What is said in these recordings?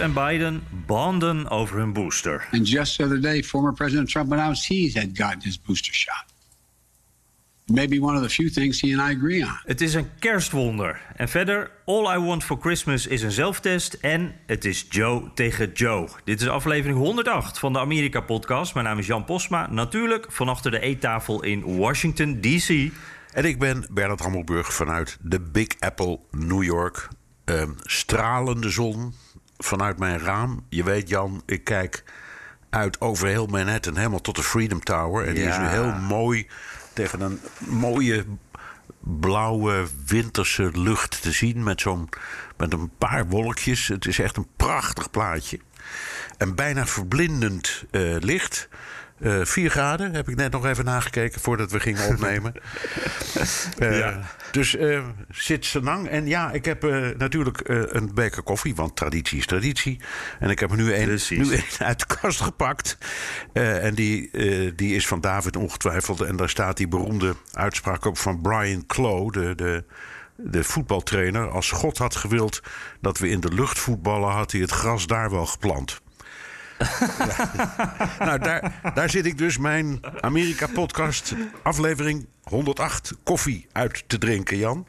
En Biden bonden over hun booster. And just the other day, former President Trump announced he had gotten his booster shot. Maybe one of the few things he and I agree on. Het is een kerstwonder. En verder, All I Want for Christmas is een zelftest. En het is Joe tegen Joe. Dit is aflevering 108 van de Amerika-podcast. Mijn naam is Jan Posma. Natuurlijk van achter de eettafel in Washington, D.C. En ik ben Bernard Hammelburg vanuit de Big Apple, New York. Ehm, stralende zon vanuit mijn raam. Je weet, Jan, ik kijk uit over heel Manhattan, helemaal tot de Freedom Tower. En die is nu heel mooi tegen een mooie blauwe winterse lucht te zien met zo'n met een paar wolkjes. Het is echt een prachtig plaatje. En bijna verblindend eh, licht. Eh 4 graden heb ik net nog even nagekeken voordat we gingen opnemen. Eh, Ja. Dus eh, zit senang. En ja, ik heb eh, natuurlijk eh, een beker koffie, want traditie is traditie. En ik heb er nu een, Precies. nu een uit de kast gepakt. Eh, en die, eh, die is van David ongetwijfeld. En daar staat die beroemde uitspraak op van Brian Clough, de, de, de voetbaltrainer. Als God had gewild dat we in de lucht voetballen, had hij het gras daar wel geplant. Nou, daar, daar zit ik dus mijn Amerika-podcast, aflevering 108, koffie uit te drinken, Jan.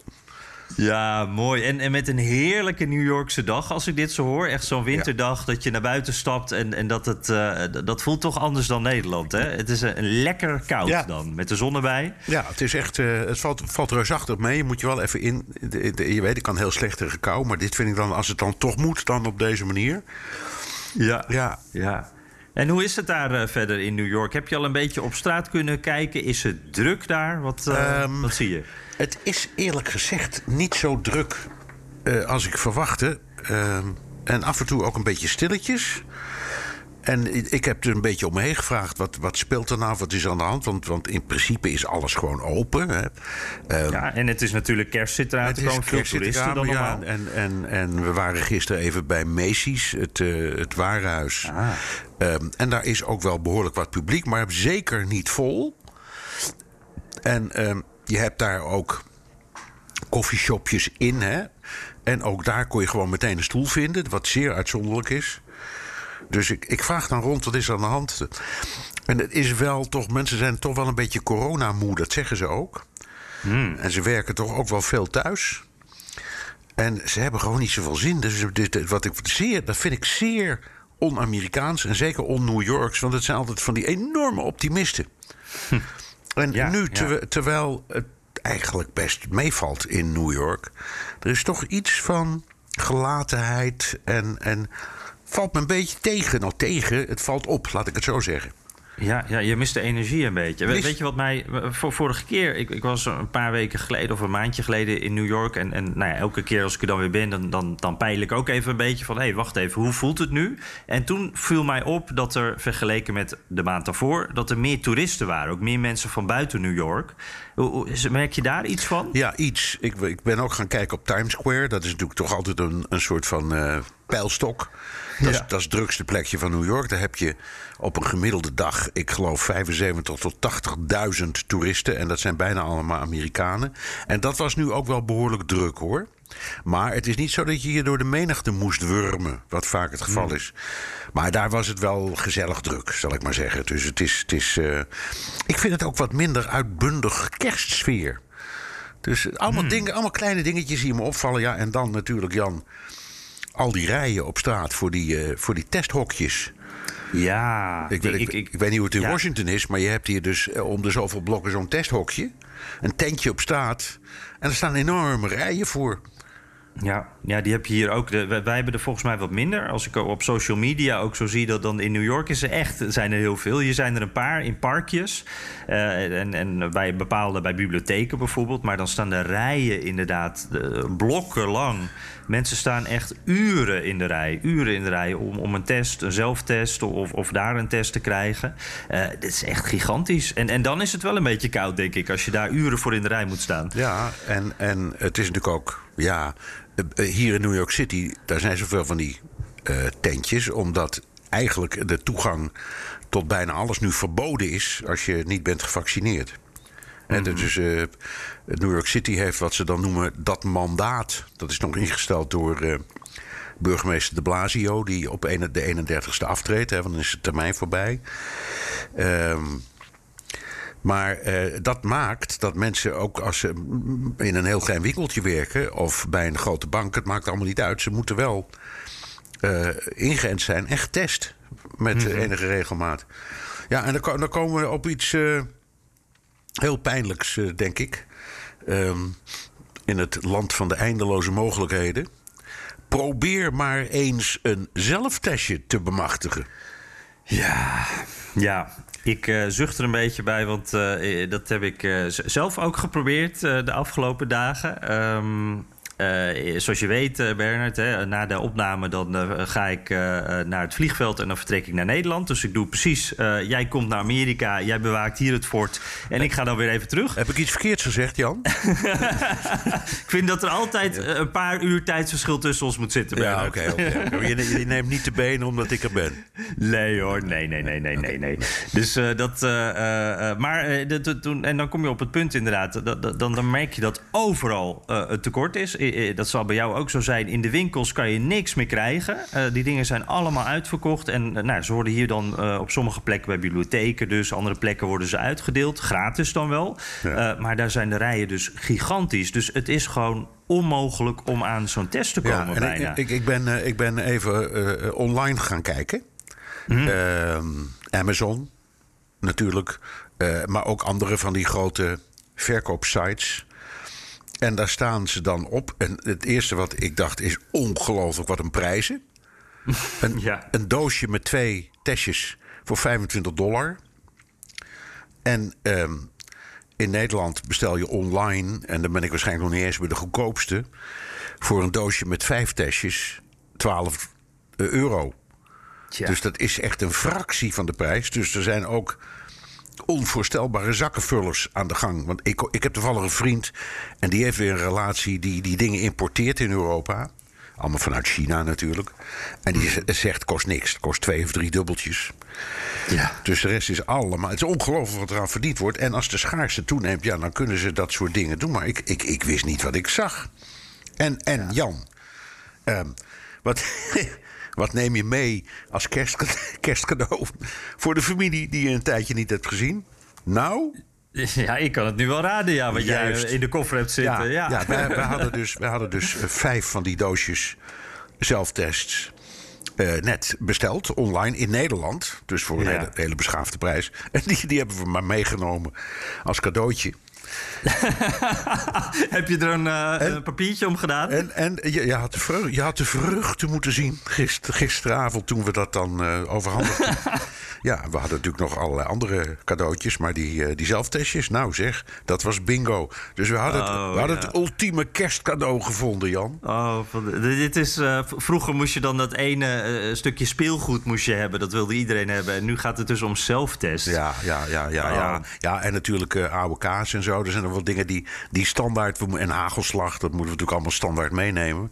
Ja, mooi. En, en met een heerlijke New Yorkse dag, als ik dit zo hoor. Echt zo'n winterdag dat je naar buiten stapt. En, en dat, het, eh, dat voelt toch anders dan Nederland. Hè? Het is een, een lekker koud Ja. dan, met de zon erbij. Ja, het is echt. eh, het valt, valt reusachtig mee. Je moet je wel even in. de- de- je weet, ik kan heel slecht tegen kou. Maar dit vind ik dan, als het dan toch moet, dan op deze manier. Ja. Ja. ja. En hoe is het daar eh, verder in New York? Heb je al een beetje op straat kunnen kijken? Is het druk daar? Wat, eh, Ehm, wat zie je? Het is eerlijk gezegd niet zo druk eh, als ik verwachtte. Ehm, en af en toe ook een beetje stilletjes. En ik heb er een beetje om me heen gevraagd: wat, wat speelt er nou? Wat is aan de hand? Want, want in principe is alles gewoon open. Hè. Ehm, Ja, en het is natuurlijk kerst zit eraan te komen. Veel toeristen dan ja. normaal. En, en, en we waren gisteren even bij Macy's, het, eh, het warenhuis. Ah. Ehm, en daar is ook wel behoorlijk wat publiek, maar zeker niet vol. En ehm, je hebt daar ook koffieshopjes in, hè. En ook daar kon je gewoon meteen een stoel vinden, wat zeer uitzonderlijk is. Dus ik, ik vraag dan rond, wat is er aan de hand? En het is wel toch, mensen zijn toch wel een beetje coronamoe, dat zeggen ze ook. En ze werken toch ook wel veel thuis. En ze hebben gewoon niet zoveel zin. Dus dit, wat ik zeer, dat vind ik zeer on-Amerikaans en zeker on-New Yorks. Want het zijn altijd van die enorme optimisten. En Ja, nu, ja. terwijl het eigenlijk best meevalt in New York... er is toch iets van gelatenheid en... en valt me een beetje tegen. Nou, tegen, het valt op, laat ik het zo zeggen. Ja, ja, je mist de energie een beetje. Mist- Weet je wat mij... Voor, vorige keer, ik, ik was een paar weken geleden... of een maandje geleden in New York. En, en nou ja, elke keer als ik er dan weer ben... dan, dan, dan peil ik ook even een beetje van... hé, hey, wacht even, hoe voelt het nu? En toen viel mij op dat er, vergeleken met de maand daarvoor... dat er meer toeristen waren. Ook meer mensen van buiten New York. Merk je daar iets van? Ja, iets. Ik, ik ben ook gaan kijken op Times Square. Dat is natuurlijk toch altijd een, een soort van eh, pijlstok. Dat, is, dat is het drukste plekje van New York. Daar heb je op een gemiddelde dag, ik geloof 75 tot 80.000 toeristen. En dat zijn bijna allemaal Amerikanen. En dat was nu ook wel behoorlijk druk hoor. Maar het is niet zo dat je hier door de menigte moest wurmen, wat vaak het geval is. Maar daar was het wel gezellig druk, zal ik maar zeggen. Dus het is. Het is eh, ik vind het ook wat minder uitbundig kerstsfeer. Dus allemaal, dingen, allemaal kleine dingetjes die me opvallen. Ja, en dan natuurlijk, Jan, al die rijen op straat voor die, eh, voor die testhokjes. Ja, Ik, weet, ik, ik weet niet hoe het in ja. Washington is, maar je hebt hier dus eh, om de zoveel blokken zo'n testhokje. Een tentje op straat. En er staan enorme rijen voor. Ja, ja, die heb je hier ook. De, wij, hebben er volgens mij wat minder. Als ik op social media ook zo zie dat dan in New York is er echt zijn er heel veel. Hier zijn er een paar in parkjes. eh, en, en bij bepaalde, bij bibliotheken bijvoorbeeld. Maar dan staan de rijen inderdaad eh, blokken lang. Mensen staan echt uren in de rij. Uren in de rij om, om een test, een zelftest of, of daar een test te krijgen. Eh dit is echt gigantisch. En, en dan is het wel een beetje koud, denk ik, als je daar uren voor in de rij moet staan. Ja, en, en het is natuurlijk ook, ja, eh, eh, hier in New York City, daar zijn zoveel van die eh, tentjes, omdat eigenlijk de toegang tot bijna alles nu verboden is als je niet bent gevaccineerd. En dus eh, New York City heeft wat ze dan noemen dat mandaat. Dat is nog ingesteld door burgemeester de Blasio, die op de 31ste aftreedt. Hè, want dan is de termijn voorbij. Ehm maar eh, dat maakt dat mensen ook als ze in een heel klein winkeltje werken of bij een grote bank, het maakt allemaal niet uit. Ze moeten wel eh, ingeënt zijn en getest met eh, enige regelmaat. Ja, en dan, dan komen we op iets eh, heel pijnlijks, denk ik. Ehm, in het land van de eindeloze mogelijkheden. Probeer maar eens een zelftestje te bemachtigen. Ja, ja. Ik eh, zucht er een beetje bij, want eh, dat heb ik eh, zelf ook geprobeerd eh, de afgelopen dagen. Ehm, eh, zoals je weet, eh, Bernard, hè, na de opname dan ga ik naar het vliegveld en dan vertrek ik naar Nederland. Dus ik doe precies, jij komt naar Amerika, jij bewaakt hier het fort en ik ga dan weer even terug. Heb ik iets verkeerds gezegd, Jan? Ik vind dat er altijd een paar uur tijdsverschil tussen ons moet zitten, Ja, oké. Je, je neemt niet de benen omdat ik er ben. Nee hoor, nee, nee, nee, nee, nee, nee. Dus dat. maar toen, en dan kom je op het punt inderdaad. Dat, dat- dan, dan merk je dat overal het tekort is. Eh, dat zal bij jou ook zo zijn. In de winkels kan je niks meer krijgen. Eh, die dingen zijn allemaal uitverkocht. En eh, nou, ze worden hier dan op sommige plekken bij bibliotheken. Dus andere plekken worden ze uitgedeeld. Gratis dan wel. Ja. Maar daar zijn de rijen dus gigantisch. Dus het is gewoon onmogelijk om aan zo'n test te komen Ja, bijna. ik, ik, ik, ben, ik ben even online gaan kijken. Ehm, Amazon natuurlijk. maar ook andere van die grote verkoopsites. En daar staan ze dan op. En het eerste wat ik dacht is ongelooflijk wat een prijzen. Een, Ja. een doosje met twee testjes voor 25 dollar. En ehm, in Nederland bestel je online, en dan ben ik waarschijnlijk nog niet eens bij de goedkoopste, voor een doosje met vijf testjes 12 euro. Tja. Dus dat is echt een fractie van de prijs. Dus er zijn ook onvoorstelbare zakkenvullers aan de gang. Want ik, ik heb toevallig een vriend en die heeft weer een relatie die die dingen importeert in Europa. Allemaal vanuit China natuurlijk. En die z- zegt kost niks. Het kost twee of drie dubbeltjes. ja. Dus de rest is allemaal. Het is ongelooflijk wat eraan verdiend wordt. En als de schaarste toeneemt, ja, dan kunnen ze dat soort dingen doen. Maar ik, ik, ik wist niet wat ik zag. En, en Jan, ehm, wat, wat neem je mee als kerst, kerstcadeau voor de familie die je een tijdje niet hebt gezien? Nou, Ja, ik kan het nu wel raden, ja, wat jij Juist. eh, in de koffer hebt zitten. Ja, ja. wij, wij hadden dus, wij hadden dus eh, vijf van die doosjes zelftests. eh, net besteld, online in Nederland. Dus voor een Ja. hele, hele beschaafde prijs. En die, die hebben we maar meegenomen als cadeautje. Heb je er een, eh, een papiertje om gedaan? En, en je, je, had de vreugde, je had de vreugde moeten zien gister, gisteravond toen we dat dan eh overhandigden. ja, we hadden natuurlijk nog allerlei andere cadeautjes. Maar die, eh, die zelftestjes, nou zeg, dat was bingo. Dus we hadden, het, Oh, we hadden ja. het ultieme kerstcadeau gevonden, Jan. Oh, dit is, v- vroeger moest je dan dat ene eh, stukje speelgoed moest je hebben. Dat wilde iedereen hebben. En nu gaat het dus om zelftest. Ja, ja, ja, ja, ja. Oh. ja en natuurlijk eh, oude kaas en zo. Er zijn er wel dingen die, die standaard... En hagelslag, dat moeten we natuurlijk allemaal standaard meenemen.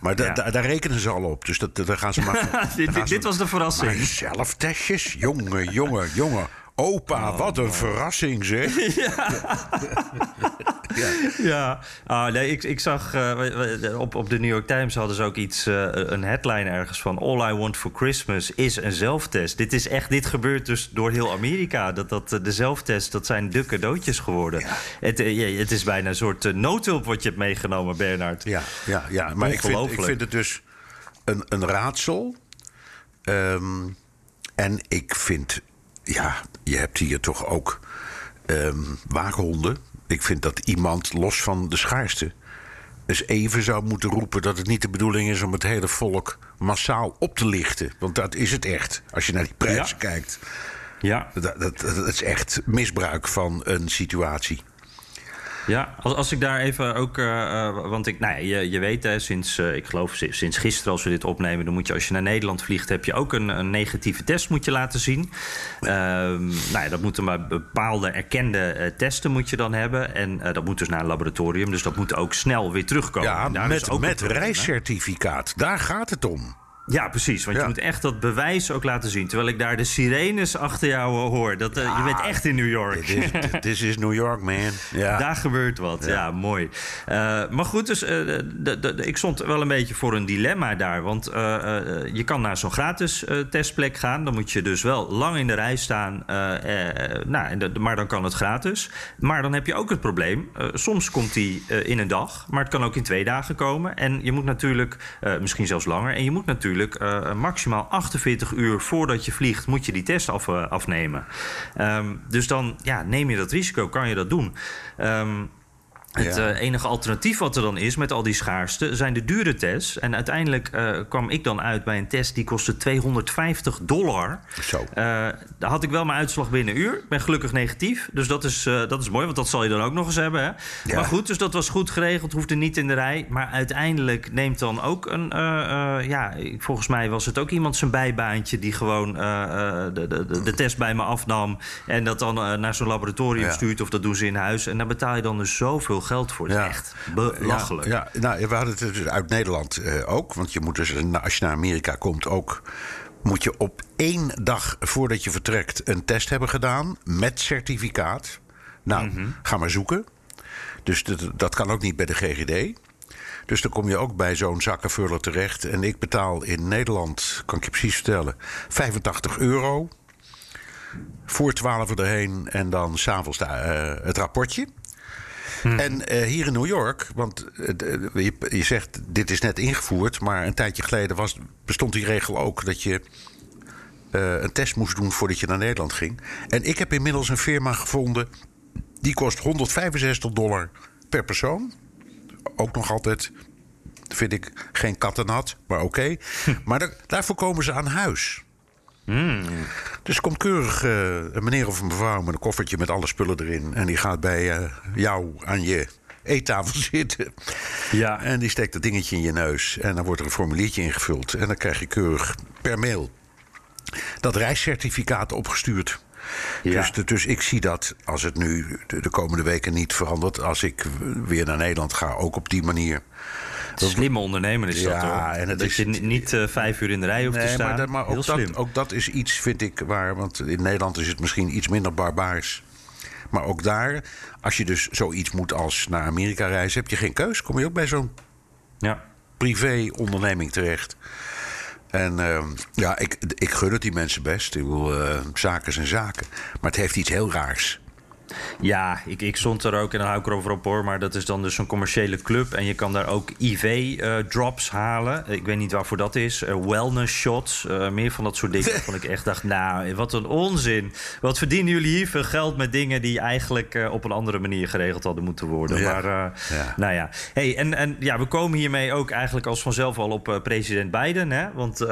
maar da- ja. da- daar rekenen ze al op. Dus dat, daar gaan ze maar... Dit- dit- dit was de verrassing. Maar zelftestjes? Jongen, jongen, jongen. Opa, Oh, wat een verrassing zeg. Ja, ah, nee, ik, ik zag eh, op, op de New York Times hadden ze ook iets, eh, een headline ergens van... All I want for Christmas is een zelftest. Dit is echt, dit gebeurt dus door heel Amerika. Dat, dat, eh, de zelftest, dat zijn de cadeautjes geworden. Het, ja, het is bijna een soort noodhulp wat je hebt meegenomen, Bernard. Ja, ja, ja. maar ik vind, ik vind het dus een, een raadsel. Ehm, en ik vind, ja, je hebt hier toch ook ehm, waakhonden. Ik vind dat iemand, los van de schaarste, eens even zou moeten roepen dat het niet de bedoeling is om het hele volk massaal op te lichten. Want dat is het echt, als je naar die prijzen Ja. kijkt. Ja, Dat, dat, dat is echt misbruik van een situatie. Ja, als, als ik daar even ook. eh, eh, want ik, nou ja, je, je weet, hè, sinds, eh, ik geloof si- sinds gisteren, als we dit opnemen, dan moet je als je naar Nederland vliegt, heb je ook een, een negatieve test moet je laten zien. Ehm, nou ja, dat moeten maar bepaalde erkende testen moet je dan hebben. En dat moet dus naar een laboratorium. Dus dat moet ook snel weer terugkomen. Ja, daar is met, ook met reiscertificaat. Daar gaat het om. Ja, precies. Want Ja. je moet echt dat bewijs ook laten zien. Terwijl ik daar de sirenes achter jou eh, hoor. Dat, eh, je bent echt in New York. Dit is, is New York, man. Ja. Daar gebeurt wat, ja, mooi. Eh, maar goed, dus, ik stond wel een beetje voor een dilemma daar. Want je kan naar zo'n gratis testplek gaan. Dan moet je dus wel lang in de rij staan. nou, maar dan kan het gratis. Maar dan heb je ook het probleem. soms komt die in een dag, maar het kan ook in twee dagen komen. En je moet natuurlijk, misschien zelfs langer... en je moet natuurlijk eh, maximaal 48 uur voordat je vliegt... moet je die test af, eh, afnemen. Ehm, dus dan ja, neem je dat risico, kan je dat doen. Ehm, het Ja. eh, enige alternatief wat er dan is met al die schaarste zijn de dure tests. En uiteindelijk eh, kwam ik dan uit bij een test die kostte 250 dollar. Zo. Eh, daar had ik wel mijn uitslag binnen een uur. Ik ben gelukkig negatief. Dus dat is, dat is mooi, want dat zal je dan ook nog eens hebben. Hè? Ja. Maar goed, dus dat was goed geregeld. Hoefde niet in de rij. Maar uiteindelijk neemt dan ook een. ja, volgens mij was het ook iemand zijn bijbaantje die gewoon de, de, de, test bij me afnam. En dat dan naar zo'n laboratorium Ja. stuurt. Of dat doen ze in huis. En daar betaal je dan dus zoveel geld voor. Het is echt belachelijk. Ja, ja, nou, we hadden het dus uit Nederland eh, ook. Want je moet dus, als je naar Amerika komt ook... moet je op één dag voordat je vertrekt een test hebben gedaan... met certificaat. Nou, Mhm. ga maar zoeken. Dus dat, dat kan ook niet bij de GGD. Dus dan kom je ook bij zo'n zakkenvuller terecht. En ik betaal in Nederland, kan ik je precies vertellen... 85 euro voor 12 erheen en dan s'avonds uh, het rapportje. En uh, hier in New York, want uh, je, je, zegt dit is net ingevoerd, maar een tijdje geleden was, bestond die regel ook dat je uh, een test moest doen voordat je naar Nederland ging. En ik heb inmiddels een firma gevonden die kost 165 dollar per persoon. Ook nog altijd, vind ik, geen kattenat, maar oké. Okay. maar daar, daarvoor komen ze aan huis. Mm. Dus komt keurig uh, een meneer of een mevrouw met een koffertje met alle spullen erin. En die gaat bij uh, jou aan je eettafel zitten. Ja. En die steekt dat dingetje in je neus. En dan wordt er een formuliertje ingevuld. En dan krijg je keurig per mail dat reiscertificaat opgestuurd. Ja. Dus, dus ik zie dat als het nu de, de komende weken niet verandert. Als ik weer naar Nederland ga, ook op die manier. Slimme ondernemer is ja, dat hoor. En het dat is, je niet uh, vijf uur in de rij hoeft nee, te staan. Maar, dat, maar Heel ook, slim. dat, ook dat is iets, vind ik, waar. Want in Nederland is het misschien iets minder barbaars. Maar ook daar, als je dus zoiets moet als naar Amerika reizen, heb je geen keus. Kom je ook bij zo'n ja. privé-onderneming terecht. En uh, ja, ik, ik gun het die mensen best. Ik bedoel, uh, zaken zijn zaken. Maar het heeft iets heel raars. Ja, ik, ik stond er ook en dan hou ik erover op hoor. Maar dat is dan dus een commerciële club. En je kan daar ook IV-drops uh, halen. Ik weet niet waarvoor dat is. Uh, wellness shots. Uh, meer van dat soort dingen. Waarvan ik echt dacht, nou, wat een onzin. Wat verdienen jullie hier veel geld met dingen die eigenlijk op een andere manier geregeld hadden moeten worden. Ja. Maar ja. nou ja. Hey, en, en ja, we komen hiermee ook eigenlijk als vanzelf al op president Biden. Hè? Want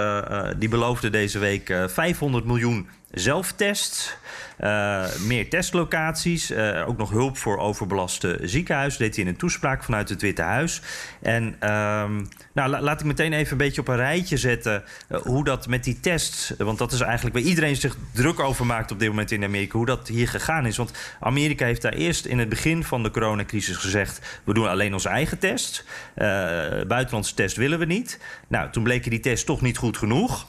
die beloofde deze week 500 miljoen zelftests. Uh, meer testlocaties. Uh, ook nog hulp voor overbelaste ziekenhuizen. Deed hij in een toespraak vanuit het Witte Huis. En um, nou, la laat ik meteen even een beetje op een rijtje zetten. Uh, hoe dat met die tests. Want dat is eigenlijk waar iedereen zich druk over maakt op dit moment in Amerika. Hoe dat hier gegaan is. Want Amerika heeft daar eerst in het begin van de coronacrisis gezegd. We doen alleen onze eigen test. buitenlandse test willen we niet. Nou, toen bleken die tests toch niet goed genoeg.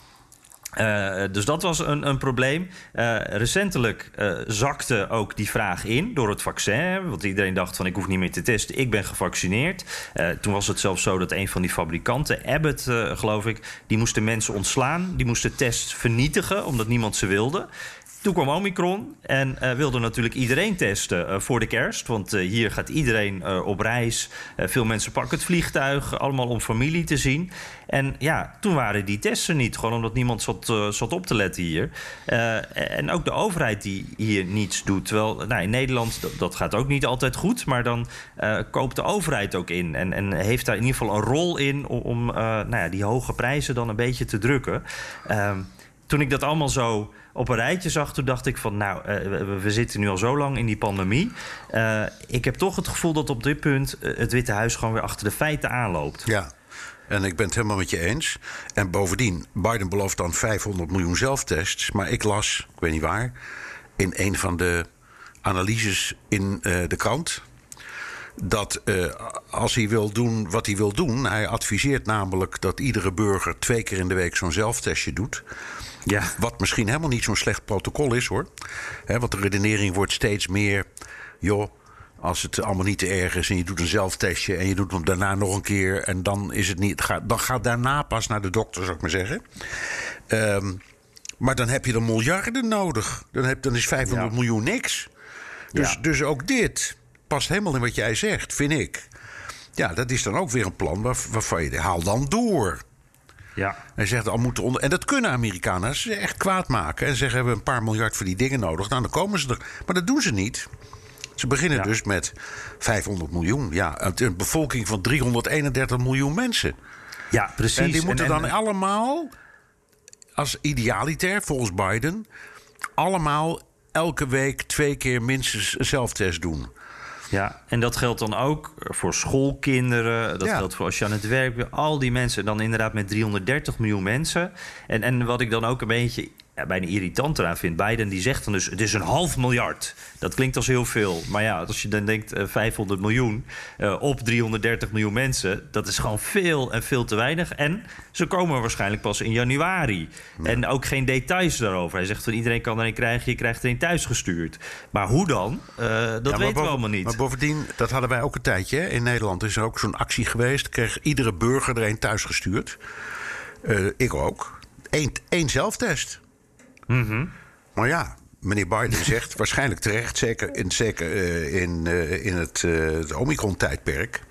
Uh, dus dat was een, een probleem. Uh, recentelijk uh, zakte ook die vraag in door het vaccin. Want iedereen dacht van ik hoef niet meer te testen, ik ben gevaccineerd. toen was het zelfs zo dat een van die fabrikanten, Abbott geloof ik... die moesten mensen ontslaan, die moesten tests vernietigen omdat niemand ze wilde. Toen kwam Omicron en uh, wilde natuurlijk iedereen testen uh, voor de kerst. Want uh, hier gaat iedereen op reis. veel mensen pakken het vliegtuig, allemaal om familie te zien. En ja, toen waren die testen niet. Gewoon omdat niemand zat, zat op te letten hier. en ook de overheid die hier niets doet. Terwijl nou, in Nederland, dat, dat, gaat ook niet altijd goed. Maar dan koopt de overheid ook in. En, en heeft daar in ieder geval een rol in om, om nou ja, die hoge prijzen dan een beetje te drukken. Ehm, toen ik dat allemaal zo op een rijtje zag, toen dacht ik van nou, uh, we, zitten nu al zo lang in die pandemie. Uh, ik heb toch het gevoel dat op dit punt uh, het Witte Huis gewoon weer achter de feiten aanloopt. Ja. En ik ben het helemaal met je eens. En bovendien, Biden belooft dan 500 miljoen zelftests. Maar ik las, ik weet niet waar, in een van de analyses in de krant dat als hij wil doen wat hij wil doen, hij adviseert namelijk dat iedere burger twee keer in de week zo'n zelftestje doet. Ja. Wat misschien helemaal niet zo'n slecht protocol is hoor. He, want de redenering wordt steeds meer. joh, als het allemaal niet te erg is en je doet een zelftestje en je doet hem daarna nog een keer en dan is het niet. Ga, dan gaat daarna pas naar de dokter, zou ik maar zeggen. Um, maar dan heb je er miljarden nodig. Dan, heb, dan is 500 ja. miljoen niks. Dus, ja. dus ook dit past helemaal in wat jij zegt, vind ik. Ja, dat is dan ook weer een plan waarvan je haal dan door. Ja. Hij zegt al moeten onder. En dat kunnen Amerikanen. Ze echt kwaad maken. En zeggen: we hebben een paar miljard voor die dingen nodig. Nou, dan komen ze er. Maar dat doen ze niet. Ze beginnen ja. dus met 500 miljoen. Ja, een bevolking van 331 miljoen mensen. Ja, precies. En die moeten en, en, dan allemaal, als idealiter volgens Biden, allemaal elke week twee keer minstens een zelftest doen. Ja, en dat geldt dan ook voor schoolkinderen. Dat geldt voor als je aan het werk bent. Al die mensen, dan inderdaad met 330 miljoen mensen. En, en wat ik dan ook een beetje ja, bijna irritant eraan vind. Biden die zegt dan dus, het is een half miljard. Dat klinkt als heel veel. Maar ja, als je dan denkt uh, 500 miljoen uh, op 330 miljoen mensen... dat is gewoon veel en veel te weinig. En ze komen waarschijnlijk pas in januari. Ja. En ook geen details daarover. Hij zegt van iedereen kan er een krijgen, je krijgt er een thuisgestuurd. Maar hoe dan? Uh, dat ja, weten we allemaal niet. Maar bovendien, dat hadden wij ook een tijdje. Hè? In Nederland is er ook zo'n actie geweest. Kreeg iedere burger er een thuisgestuurd. Ik ook. Eén, één zelftest. Mm -hmm. Maar ja, meneer Biden zegt waarschijnlijk terecht, zeker in, zeker, uh, in, uh, in het, uh, het Omicron-tijdperk.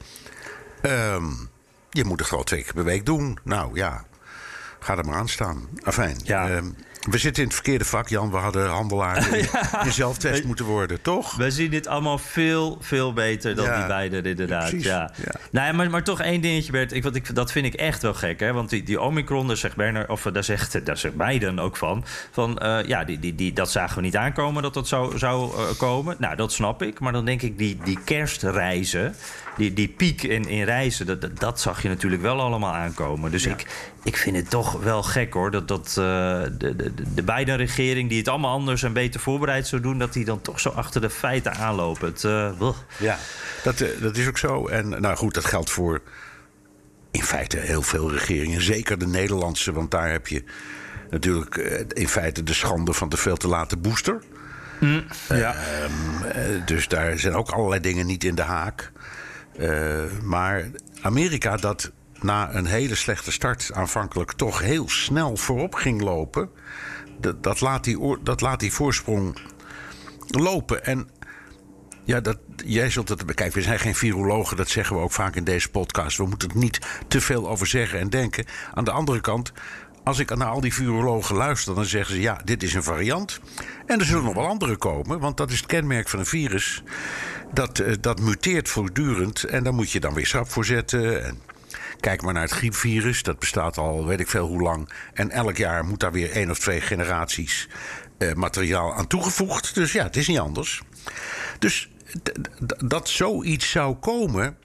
Um, je moet het gewoon twee keer per week doen. Nou ja, ga er maar aan staan. Afijn. Ja. Um, we zitten in het verkeerde vak, Jan. We hadden handelaar ja. in zelftest moeten worden, toch? We zien dit allemaal veel, veel beter dan ja. die beiden, inderdaad. Ja. ja. Nou ja, maar, maar toch één dingetje, Bert. Ik, wat ik, dat vind ik echt wel gek, hè? Want die, die Omicron, daar zegt Berner, of daar zegt, daar zegt Biden ook van. Van uh, ja, die, die, die, dat zagen we niet aankomen dat dat zou, zou uh, komen. Nou, dat snap ik. Maar dan denk ik, die, die kerstreizen die, die piek in, in reizen, dat, dat, dat, zag je natuurlijk wel allemaal aankomen. Dus ja. ik, ik vind het toch wel gek hoor. Dat, dat uh, de, de, de beide regering die het allemaal anders en beter voorbereid zou doen, dat die dan toch zo achter de feiten aanlopen. Het, uh, ja, dat, uh, dat is ook zo. En nou goed, dat geldt voor in feite heel veel regeringen. Zeker de Nederlandse, want daar heb je natuurlijk in feite de schande van de veel te late booster. Mm, ja. dus daar zijn ook allerlei dingen niet in de haak. Uh, maar Amerika dat na een hele slechte start aanvankelijk toch heel snel voorop ging lopen, dat, dat, laat, die, dat laat die voorsprong lopen. En ja, dat, jij zult het bekijken. We zijn geen virologen, dat zeggen we ook vaak in deze podcast. We moeten er niet te veel over zeggen en denken. Aan de andere kant, als ik naar al die virologen luister, dan zeggen ze: ja, dit is een variant. En er zullen nog wel andere komen, want dat is het kenmerk van een virus. Dat, uh, dat muteert voortdurend en daar moet je dan weer schrap voor zetten. En kijk maar naar het griepvirus, dat bestaat al weet ik veel hoe lang. En elk jaar moet daar weer één of twee generaties uh, materiaal aan toegevoegd. Dus ja, het is niet anders. Dus dat zoiets zou komen.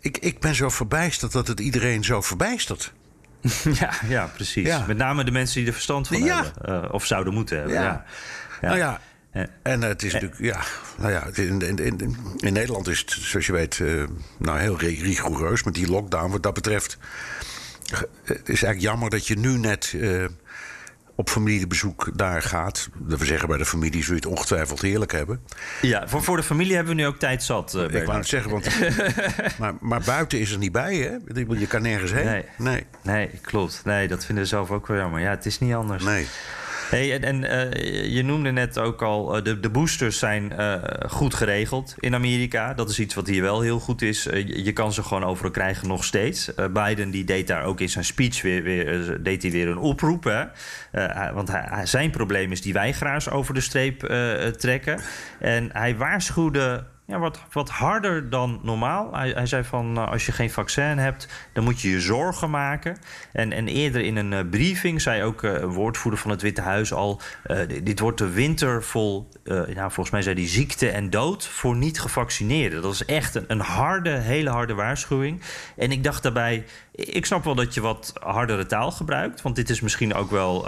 Ik, ik ben zo verbijsterd dat het iedereen zo verbijstert. Ja, ja precies. Ja. Met name de mensen die er verstand van ja. hebben. Uh, of zouden moeten hebben. Ja. ja. Nou ja, en het is natuurlijk, ja, nou ja, in, in, in, in, Nederland is het, zoals je weet, uh, nou heel rigoureus met die lockdown. Wat dat betreft, het is eigenlijk jammer dat je nu net uh, op familiebezoek daar gaat. Dat we zeggen bij de familie zul je het ongetwijfeld heerlijk hebben. Ja, voor, voor de familie hebben we nu ook tijd zat. Uh, ik wou het zeggen, want, maar, maar buiten is er niet bij, hè? Je kan nergens heen. Nee, nee, nee klopt. Nee, dat vinden we zelf ook wel jammer. Ja, het is niet anders. Nee. Hey, en en eh, je noemde net ook al, uh, de, de boosters zijn uh, goed geregeld in Amerika. Dat is iets wat hier wel heel goed is. Je, kan ze gewoon overal krijgen nog steeds. Biden die deed daar ook in zijn speech weer, weer deed hij weer een oproep. Hè? want zijn probleem is die weigeraars over de streep trekken. En hij waarschuwde ja, wat, wat harder dan normaal. Hij, hij zei van uh, als je geen vaccin hebt, dan moet je je zorgen maken. En, en eerder in een uh, briefing zei ook uh, een woordvoerder van het Witte Huis al: dit wordt de winter vol, ja, volgens mij zei die ziekte en dood voor niet gevaccineerden. Dat is echt een, een harde, hele harde waarschuwing. En ik dacht daarbij, ik snap wel dat je wat hardere taal gebruikt. Want dit is misschien ook wel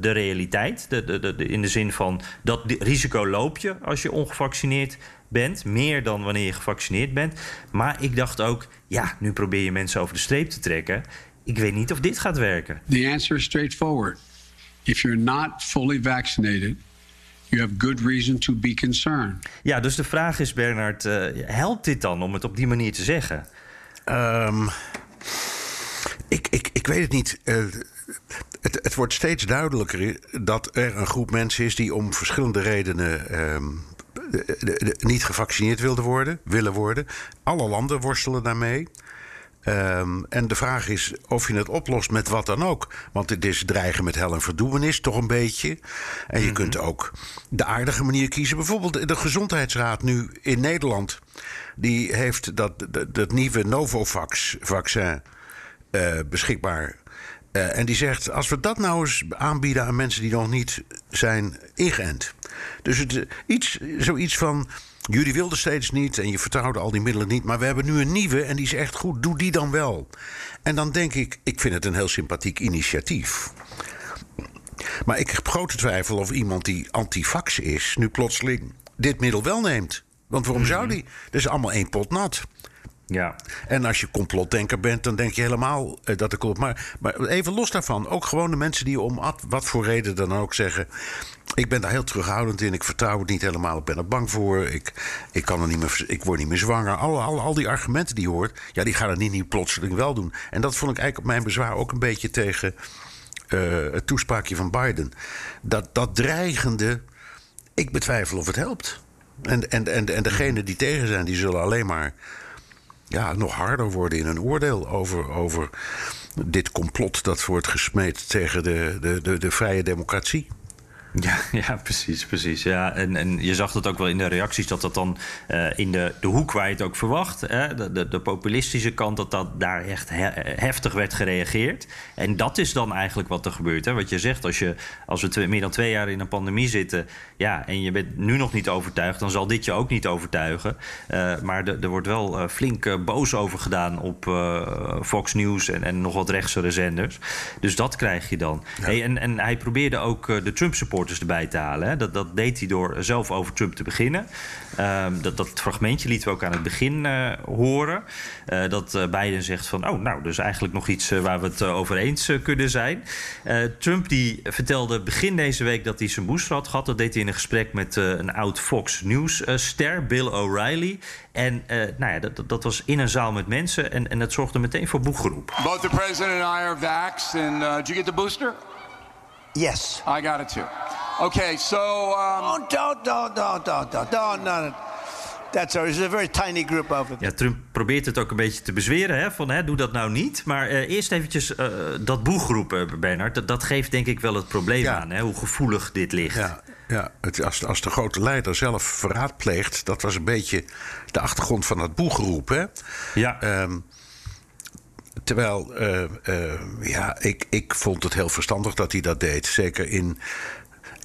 de realiteit. De, de, de, in de zin van dat risico loop je als je ongevaccineerd bent. Meer dan wanneer je gevaccineerd bent. Maar ik dacht ook, ja, nu probeer je mensen over de streep te trekken. Ik weet niet of dit gaat werken. The answer is straightforward. If you're not fully vaccinated, you have good reason to be concerned. Ja, dus de vraag is, Bernard, uh, helpt dit dan om het op die manier te zeggen? Um, ik, ik, ik weet het niet. Uh, het, het, wordt steeds duidelijker dat er een groep mensen is die om verschillende redenen um, niet gevaccineerd wilden worden, willen worden. Alle landen worstelen daarmee. Um, en de vraag is of je het oplost met wat dan ook. Want het is dreigen met hel en verdoemenis, toch een beetje. En je mm kunt ook de aardige manier kiezen. Bijvoorbeeld de Gezondheidsraad nu in Nederland. Die heeft dat, dat, dat nieuwe Novavax-vaccin uh, beschikbaar uh, en die zegt: als we dat nou eens aanbieden aan mensen die nog niet zijn ingeënt. Dus het, uh, iets, zoiets van. Jullie wilden steeds niet en je vertrouwde al die middelen niet. Maar we hebben nu een nieuwe en die is echt goed. Doe die dan wel. En dan denk ik: ik vind het een heel sympathiek initiatief. Maar ik heb grote twijfel of iemand die antifax is. nu plotseling dit middel wel neemt. Want waarom zou mhm. die? Dat is allemaal één pot nat. Ja. En als je complotdenker bent, dan denk je helemaal uh, dat er klopt. Maar, maar even los daarvan, ook gewoon de mensen die om wat voor reden dan ook zeggen. Ik ben daar heel terughoudend in. Ik vertrouw het niet helemaal. Ik ben er bang voor. Ik, ik, kan er niet meer, ik word niet meer zwanger. Al, al, al die argumenten die je hoort, ja, die gaan het niet, niet plotseling wel doen. En dat vond ik eigenlijk op mijn bezwaar ook een beetje tegen uh, het toespraakje van Biden. Dat, dat dreigende, ik betwijfel of het helpt. En, en, en, en degenen die tegen zijn, die zullen alleen maar ja, nog harder worden in een oordeel over, over dit complot dat wordt gesmeed tegen de, de, de, de vrije democratie. Ja, ja, precies, precies. Ja, en, en je zag dat ook wel in de reacties dat dat dan uh, in de, de hoek waar je het ook verwacht, hè, de, de, de, populistische kant, dat dat daar echt he, heftig werd gereageerd. En dat is dan eigenlijk wat er gebeurt. Hè. Wat je zegt, als, je, als we twee, meer dan twee jaar in een pandemie zitten, ja, en je bent nu nog niet overtuigd, dan zal dit je ook niet overtuigen. Uh, maar er wordt wel uh, flink boos over gedaan op Fox News en, en nog wat rechtse zenders. Dus dat krijg je dan. Ja. Hey, en, en hij probeerde ook de Trump-support supporters erbij te halen. Dat, dat deed hij door zelf over Trump te beginnen. Um, dat, dat fragmentje lieten we ook aan het begin uh, horen. Uh, dat uh, Biden zegt van, oh, nou, dus eigenlijk nog iets waar we het over eens kunnen zijn. Trump die vertelde begin deze week dat hij zijn booster had gehad. Dat deed hij in een gesprek met een oud Fox News-ster, Bill O'Reilly. En nou ja, dat, dat was in een zaal met mensen en, en dat zorgde meteen voor boeggeroep. Both the president and I are vaxxed. And uh, did you get the booster? Yes. I got it too. Okay, so. Um... Oh, don't, don't, don't, don't, don't, don't, no. That's a, it's a very tiny group over there. Ja, Trump probeert het ook een beetje te bezweren. Hè, van, hè, doe dat nou niet. Maar uh, eerst eventjes uh, dat boegroep, uh, Bernard. Dat, dat, geeft denk ik wel het probleem ja. aan. Hè, hoe gevoelig dit ligt. Ja, ja het, als, als de grote leider zelf verraad pleegt... dat was een beetje de achtergrond van dat boegroep. Hè? Ja. Um, Terwijl, uh, uh, ja, ik, ik vond het heel verstandig dat hij dat deed. Zeker in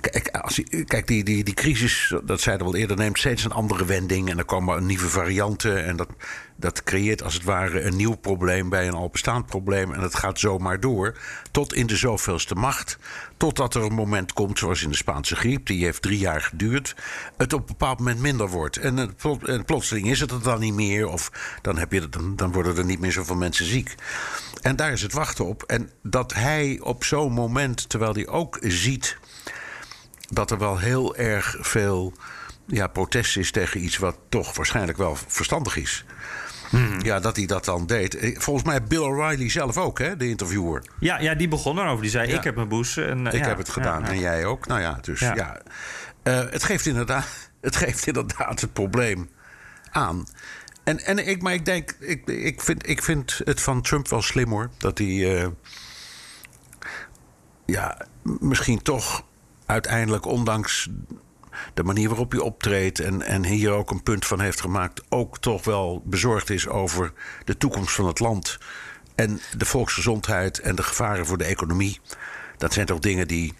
Kijk, als je, kijk die, die, die crisis, dat zeiden we al eerder, neemt steeds een andere wending. En er komen nieuwe varianten. En dat, dat creëert als het ware een nieuw probleem bij een al bestaand probleem. En dat gaat zomaar door. Tot in de zoveelste macht. Totdat er een moment komt, zoals in de Spaanse griep, die heeft drie jaar geduurd. Het op een bepaald moment minder wordt. En, en plotseling is het er dan niet meer. Of dan, heb je, dan, dan worden er niet meer zoveel mensen ziek. En daar is het wachten op. En dat hij op zo'n moment, terwijl hij ook ziet dat er wel heel erg veel ja, protest is tegen iets wat toch waarschijnlijk wel verstandig is. Ja, dat hij dat dan deed. Eh, Volgens mij Bill O'Reilly zelf ook, hè, de interviewer. Ja, ja, die begon erover. Die zei, Ja. ik heb mijn boes. En, eh, Ik ja, heb het gedaan ja, en jij ook. Nou ja, dus ja. Eh, het, geeft inderdaad, het geeft inderdaad het probleem aan. En, en ik, maar ik denk, ik, ik, vind, ik vind het van Trump wel slim hoor. Dat hij, ja, misschien toch uiteindelijk, ondanks de manier waarop hij optreedt en, en hier ook een punt van heeft gemaakt, ook toch wel bezorgd is over de toekomst van het land en de volksgezondheid en de gevaren voor de economie. Dat zijn toch dingen die,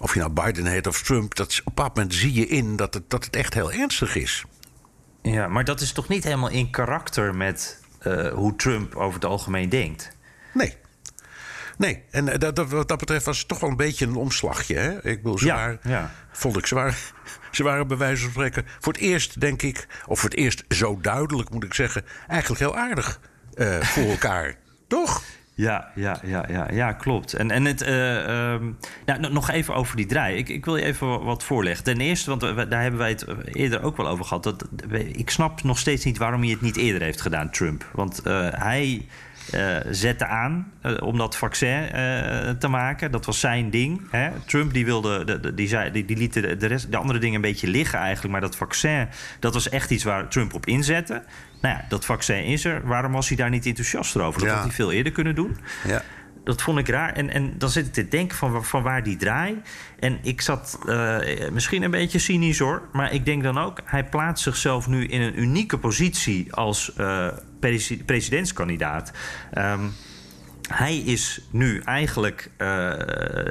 of je nou Biden heet of Trump, dat is- op een bepaald moment zie je in dat het, dat het echt heel ernstig is. Ja, maar dat is toch niet helemaal in karakter met eh, hoe Trump over het algemeen denkt? Nee. Nee, en eh, dat, dat, wat dat betreft was het toch wel een beetje een omslagje. Hè? Ik bedoel, ze Ja, vond ik, ze waren, ze waren bij wijze van spreken voor het eerst, denk ik, of voor het eerst zo duidelijk moet ik zeggen, eigenlijk heel aardig eh, voor elkaar. Toch? Ja, ja, ja, ja, ja klopt. En, en het, nou, no- nog even over die draai. Ik, ik wil je even wat voorleggen. Ten eerste, want we- daar hebben wij het eerder ook wel over gehad. Dat, ik snap nog steeds niet waarom hij het niet eerder heeft gedaan, Trump. Want hij eh, zette aan eh, om dat vaccin eh, te maken. Dat was zijn ding. Hè? Trump die wilde, de, de- die, zei, die, die liet de, de, rest, de andere dingen een beetje liggen eigenlijk. Maar dat vaccin, dat was echt iets waar Trump op inzette. Nou ja, dat vaccin is er. Waarom was hij daar niet enthousiast over? Dat Ja. had hij veel eerder kunnen doen. Ja. Dat vond ik raar. En, en dan zit ik te denken van, van waar die draai. En ik zat misschien een beetje cynisch hoor. Maar ik denk dan ook, hij plaatst zichzelf nu in een unieke positie als presi- presidentskandidaat. Ehm, hij is nu eigenlijk eh,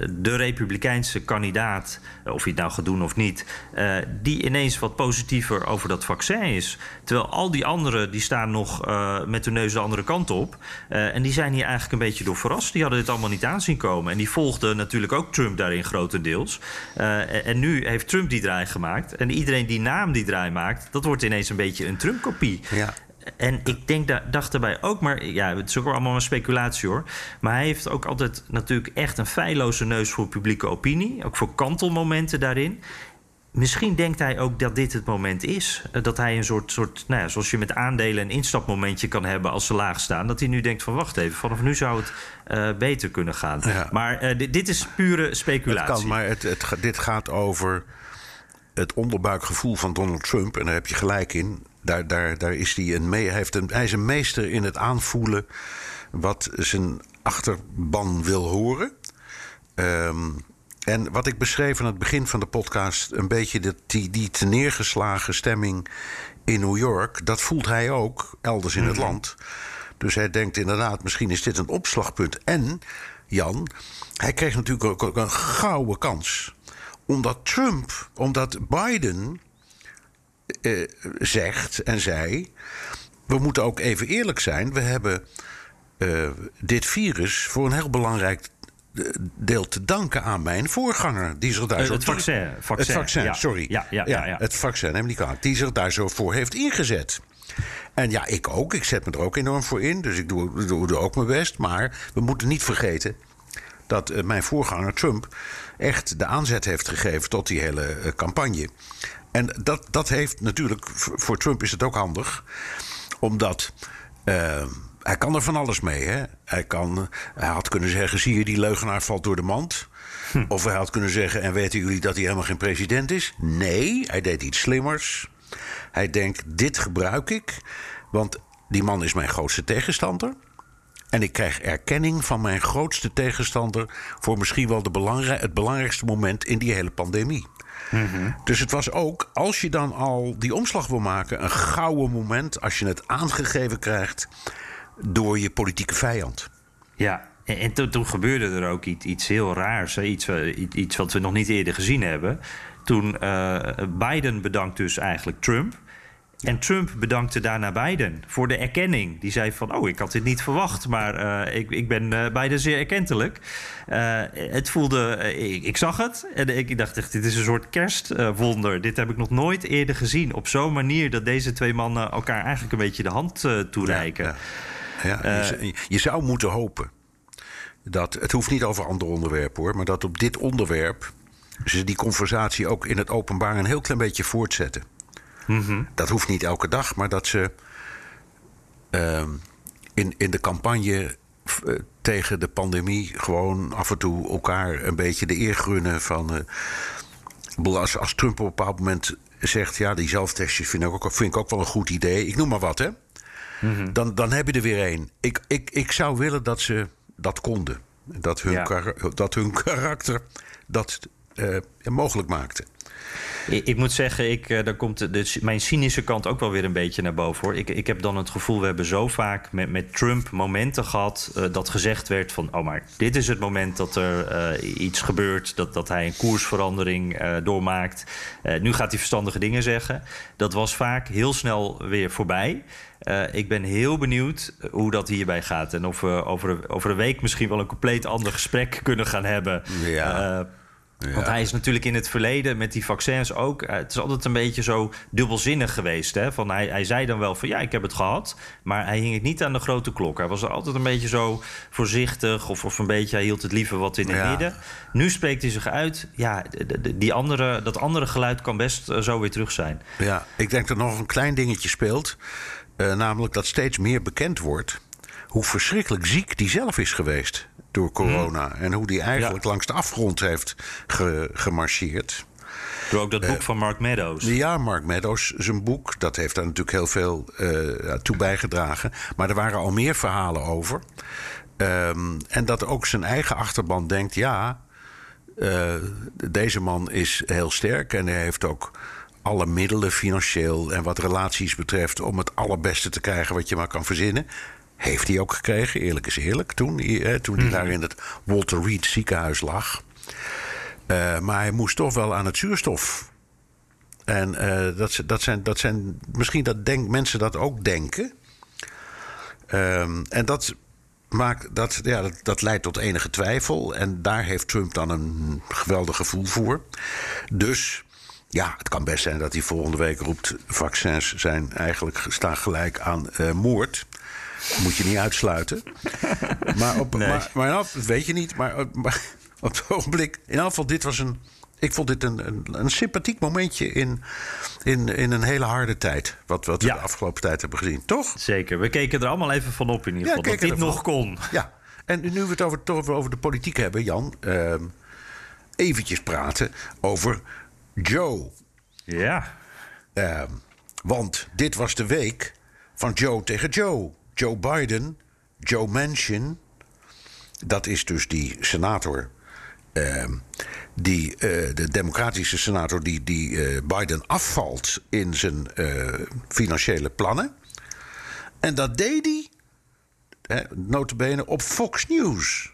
de republikeinse kandidaat, eh, of hij het nou gaat doen of niet, eh, die ineens wat positiever over dat vaccin is. Terwijl al die anderen die staan nog met de neus de andere kant op. En die zijn hier eigenlijk een beetje door verrast. Die hadden dit allemaal niet aanzien komen. En die volgden natuurlijk ook Trump daarin grotendeels. En, nu heeft Trump die draai gemaakt. En iedereen die na hem die draai maakt, dat wordt ineens een beetje een Trump-kopie. Ja. En ik denk, da- dacht daarbij ook, maar ja, het is ook allemaal een speculatie hoor. Maar hij heeft ook altijd natuurlijk echt een feilloze neus voor publieke opinie. Ook voor kantelmomenten daarin. Misschien denkt hij ook dat dit het moment is. Eh, Dat hij een soort, soort nou ja, zoals je met aandelen een instapmomentje kan hebben als ze laag staan. Dat hij nu denkt van wacht even, vanaf nu zou het eh, beter kunnen gaan. Ja. Maar eh, dit, dit is pure Het speculatie. kan, maar het, het, dit gaat over het onderbuikgevoel van Donald Trump. En daar heb je gelijk in. Daar, daar, daar is hij, een mee, hij, heeft een, hij is een meester in het aanvoelen wat zijn achterban wil horen. Ehm, en wat ik beschreef aan het begin van de podcast, een beetje dat die, die te neergeslagen stemming in New York, dat voelt hij ook elders in het land. Dus hij denkt inderdaad, misschien is dit een opslagpunt. En, Jan, hij kreeg natuurlijk ook een gouden kans. Omdat Trump, omdat Biden eh, zegt en zei: we moeten ook even eerlijk zijn. We hebben eh, dit virus voor een heel belangrijk eh, deel te danken aan mijn voorganger. Die zich daar zo het vaccin, vaccin, het vaccin, ja. sorry. Ja, ja, ja. Het vaccin, neem kwalijk. Die zich daar zo voor heeft ingezet. En ja, ik ook. Ik zet me er ook enorm voor in. Dus ik doe, doe, doe ook mijn best. Maar we moeten niet vergeten dat mijn voorganger Trump echt de aanzet heeft gegeven tot die hele campagne. En dat, dat heeft natuurlijk, voor Trump is het ook handig, omdat eh, hij kan er van alles mee. Hè? Hij, kan, hij had kunnen zeggen, zie je die leugenaar valt door de mand. Of hij had kunnen zeggen, en weten jullie dat hij helemaal geen president is? Nee, hij deed iets slimmers. Hij denkt, dit gebruik ik, want die man is mijn grootste tegenstander. En ik krijg erkenning van mijn grootste tegenstander voor misschien wel de belangrij- het belangrijkste moment in die hele pandemie. Dus het was ook, als je dan al die omslag wil maken, een gouden moment als je het aangegeven krijgt door je politieke vijand. Ja, en, en toen, gebeurde er ook iets, iets heel raars. Eh, iets wat we nog niet eerder gezien hebben. Toen eh, Biden bedankt dus eigenlijk Trump. En Trump bedankte daarna Biden voor de erkenning. Die zei van, oh, ik had dit niet verwacht, maar eh, ik, ik ben Biden zeer erkentelijk. Eh, het voelde, ik, ik zag het en ik dacht echt, dit is een soort kerstwonder. dit heb ik nog nooit eerder gezien. Op zo'n manier dat deze twee mannen elkaar eigenlijk een beetje de hand toereiken. Ja, ja. je, je zou moeten hopen dat, het hoeft niet over andere onderwerpen hoor, maar dat op dit onderwerp ze die conversatie ook in het openbaar een heel klein beetje voortzetten. Dat hoeft niet elke dag, maar dat ze ehm, in, in de campagne eh, tegen de pandemie gewoon af en toe elkaar een beetje de eer gunnen van. Uh, als, als Trump op een bepaald moment zegt: ja, die zelftestjes vind ik ook, vind ik ook wel een goed idee. Ik noem maar wat, hè. Mhm. dan, dan heb je er weer één. Ik, ik, ik zou willen dat ze dat konden. Dat hun, dat hun karakter dat uh, mogelijk maakte. Ik, ik, moet zeggen, ik, uh, daar komt de, mijn cynische kant ook wel weer een beetje naar boven. Hoor. Ik, ik heb dan het gevoel, we hebben zo vaak met, met Trump momenten gehad... Uh, dat gezegd werd van, oh maar dit is het moment dat er uh, iets gebeurt... dat, dat hij een koersverandering doormaakt. nu gaat hij verstandige dingen zeggen. Dat was vaak heel snel weer voorbij. Uh, ik ben heel benieuwd hoe dat hierbij gaat. En of we over, over een week misschien wel een compleet ander gesprek kunnen gaan hebben. Ja. Uh, want hij is natuurlijk in het verleden met die vaccins ook. Eh, het is altijd een beetje zo dubbelzinnig geweest. Hè? Van hij, hij zei dan wel van ja, ik heb het gehad. Maar hij hing het niet aan de grote klok. Hij was er altijd een beetje zo voorzichtig. Of, of een beetje, hij hield het liever wat in het midden. Nu spreekt hij zich uit. Ja, die andere, dat andere geluid kan best eh, zo weer terug zijn. Ja, ik denk dat nog een klein dingetje speelt. Uh, namelijk dat steeds meer bekend wordt hoe verschrikkelijk ziek die zelf is geweest door corona. Hmm. En hoe die eigenlijk langs de afgrond heeft gemarcheerd. Door ook dat boek uh, van Mark Meadows. Ja, Mark Meadows, zijn boek. Dat heeft daar natuurlijk heel veel uh, toe bijgedragen. Maar er waren al meer verhalen over. Um, en dat ook zijn eigen achterban denkt: ja, uh, deze man is heel sterk en hij heeft ook alle middelen financieel en wat relaties betreft om het allerbeste te krijgen wat je maar kan verzinnen. Heeft hij ook gekregen, eerlijk is eerlijk, toen, hij, toen hij mhm. daar in het Walter Reed ziekenhuis lag. Uh, maar hij moest toch wel aan het zuurstof. En uh, dat, dat, zijn, dat zijn misschien dat denk, mensen dat ook denken. Um, en dat, maakt, dat, ja, dat, dat leidt tot enige twijfel. En daar heeft Trump dan een geweldig gevoel voor. Dus ja, het kan best zijn dat hij volgende week roept: vaccins zijn eigenlijk staan gelijk aan uh, moord. Moet je niet uitsluiten. maar, op, nee. maar, maar dat weet je niet. Maar, maar, op het ogenblik, in ieder geval, dit was een. Ik vond dit een, een, een sympathiek momentje in, in, in een hele harde tijd. Wat, wat we de afgelopen tijd hebben gezien, toch? Zeker. We keken er allemaal even van op in ieder geval. Ja, dat dit nog kon. Ja. En nu we het over, over, over de politiek hebben, Jan. Uh, eventjes praten over Joe. Ja. Uh, want dit was de week van Joe tegen Joe. Joe Biden, Joe Manchin, dat is dus die senator. Uh, die, uh, de democratische senator die, die uh, Biden afvalt in zijn uh, financiële plannen. En dat deed hij, hè, notabene, op Fox News.